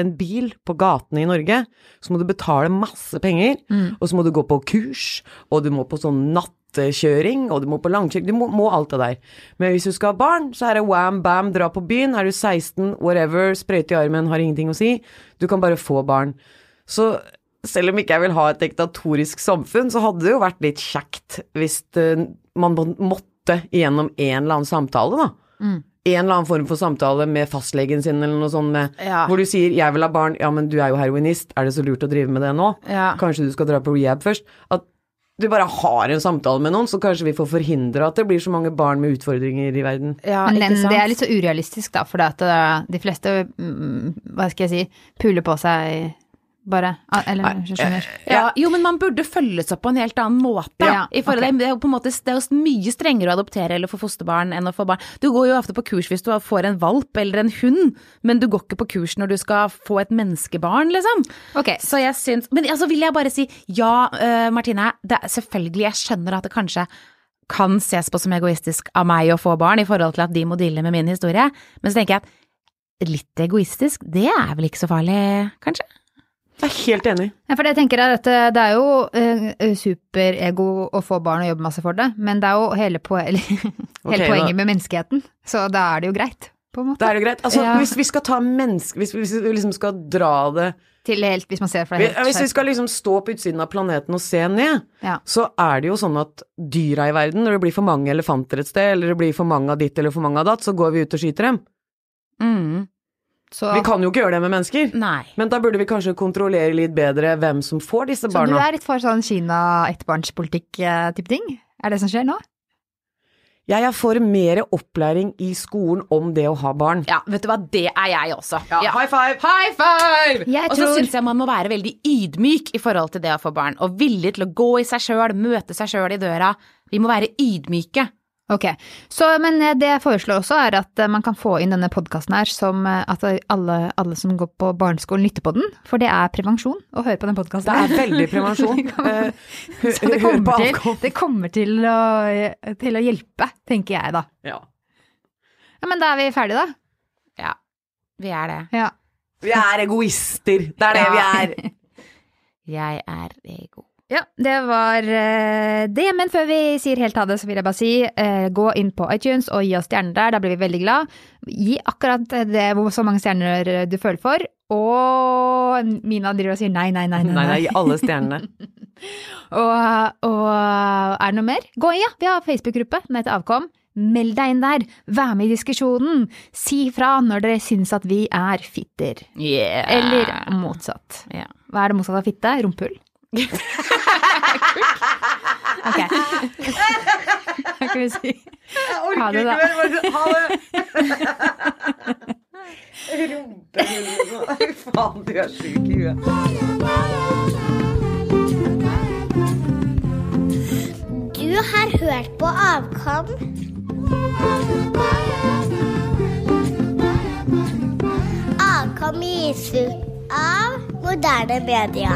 Speaker 3: en bil på gatene i Norge, så må du betale masse penger, og så må du gå på kurs, og du må på sånn nattekjøring, og du må på langkjøring, du må, må alt det der. Men hvis du skal ha barn, så er det wham, bam, dra på byen, er du 16, whatever, sprøyte i armen, har ingenting å si, du kan bare få barn. Så selv om ikke jeg vil ha et diktatorisk samfunn, så hadde det jo vært litt kjekt hvis eh, man måtte igjennom en eller annen samtale, da. En eller annen form for samtale med fastlegen sin eller noe sånt, med,
Speaker 4: Ja.
Speaker 3: hvor du sier 'jeg vil ha barn', ja, men du er jo heroinist, er det så lurt å drive med det nå?
Speaker 4: Ja.
Speaker 3: Kanskje du skal dra på rehab først? At du bare har en samtale med noen, så kanskje vi får forhindre at det blir så mange barn med utfordringer i verden.
Speaker 4: Ja,
Speaker 1: Men det er litt så urealistisk, da, for at eh, de fleste, mm, hva skal jeg si, puler på seg bare. Eller, Eller, skjønner.
Speaker 4: Ja, jo, men man burde følges opp på en helt annen måte.
Speaker 1: Ja,
Speaker 4: I forhold,
Speaker 1: ok.
Speaker 4: det, er jo på en måte, det er jo mye strengere å adoptere eller få fosterbarn enn å få barn. Du går jo ofte på kurs hvis du får en valp eller en hund, men du går ikke på kurs når du skal få et menneskebarn, liksom.
Speaker 1: Okay.
Speaker 4: Så jeg syns Men altså vil jeg bare si ja, uh, Martine, det er selvfølgelig, jeg skjønner at det kanskje kan ses på som egoistisk av meg å få barn i forhold til at de må deale med min historie, men så tenker jeg at litt egoistisk, det er vel ikke så farlig, kanskje?
Speaker 3: Jeg er helt enig.
Speaker 1: Ja, for det jeg tenker er at eh, det er jo eh, superego å få barn og jobbe masse for det, men det er jo hele, po eller, hele
Speaker 3: Ok,
Speaker 1: poenget
Speaker 3: da-
Speaker 1: med menneskeheten, så da er det jo greit, på en måte.
Speaker 3: Da er det greit. Altså,
Speaker 4: Ja.
Speaker 3: hvis vi skal ta menneske... Hvis vi hvis vi liksom skal dra det
Speaker 1: Til helt, hvis man ser for
Speaker 3: Vi-
Speaker 1: helt
Speaker 3: Hvis vi skal liksom stå på utsiden av planeten og se ned,
Speaker 1: Ja.
Speaker 3: så er det jo sånn at dyra i verden, når det blir for mange elefanter et sted, eller det blir for mange av ditt eller for mange av datt, så går vi ut og skyter dem.
Speaker 4: Mm.
Speaker 1: Så,
Speaker 3: Vi kan jo ikke gjøre det med mennesker.
Speaker 4: Nei.
Speaker 3: Men da burde vi kanskje kontrollere litt bedre hvem som får disse
Speaker 1: så du er litt for sånn Kina-ettbarnspolitikk-type ting? Er det som skjer nå?
Speaker 3: Jeg er for mer opplæring i skolen om det å ha barn.
Speaker 4: Ja, vet du hva, det er jeg også.
Speaker 3: Ja, high five!
Speaker 4: High five!
Speaker 1: Jeg
Speaker 4: og så
Speaker 1: tror-
Speaker 4: syns jeg man må være veldig ydmyk i forhold til det å få barn, og villig til å gå i seg sjøl, møte seg sjøl i døra. Vi må være ydmyke.
Speaker 1: Ok, så, men eh, det jeg foreslår også er at eh, man kan få inn denne podkasten her som eh, at alle, alle som går på barneskolen lytter på den, for det er prevensjon å høre på den podkasten.
Speaker 3: Det er veldig prevensjon. Eh,
Speaker 1: Så det kommer, til, det kommer til, å, til å hjelpe, tenker jeg da.
Speaker 3: Ja.
Speaker 1: Ja, men da er vi ferdige, da.
Speaker 4: Ja, vi er det.
Speaker 1: Ja.
Speaker 3: Vi er egoister. Det er det vi er.
Speaker 4: Jeg er ego.
Speaker 1: Ja, det var eh, det. Men før vi sier helt ha det, så vil jeg bare si eh, gå inn på iTunes og gi oss stjerner der. Da blir vi veldig glad. Gi akkurat det, hvor så mange stjerner du føler for. Og Mina driver og sier nei, nei, nei. nei,
Speaker 3: Nei, nei, alle stjernene.
Speaker 1: Og, og er det noe mer? Gå inn, ja. Vi har Facebook-gruppe. Den heter Avkom. Meld deg inn der. Vær med i diskusjonen. Si fra når dere syns at vi er fitter.
Speaker 4: Yeah.
Speaker 1: Eller motsatt.
Speaker 4: Yeah.
Speaker 1: Hva er det motsatte av fitte? Rumpehull? Ok. Hva kan vi si? Ha det, da.
Speaker 3: Ha det. Rumpehull. Fy faen, du er sjuk i huet.
Speaker 2: Du har hørt på Avkom. Avkom i ut av moderne media.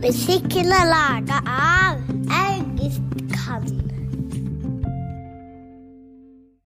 Speaker 2: Musikken er laga av August Kant.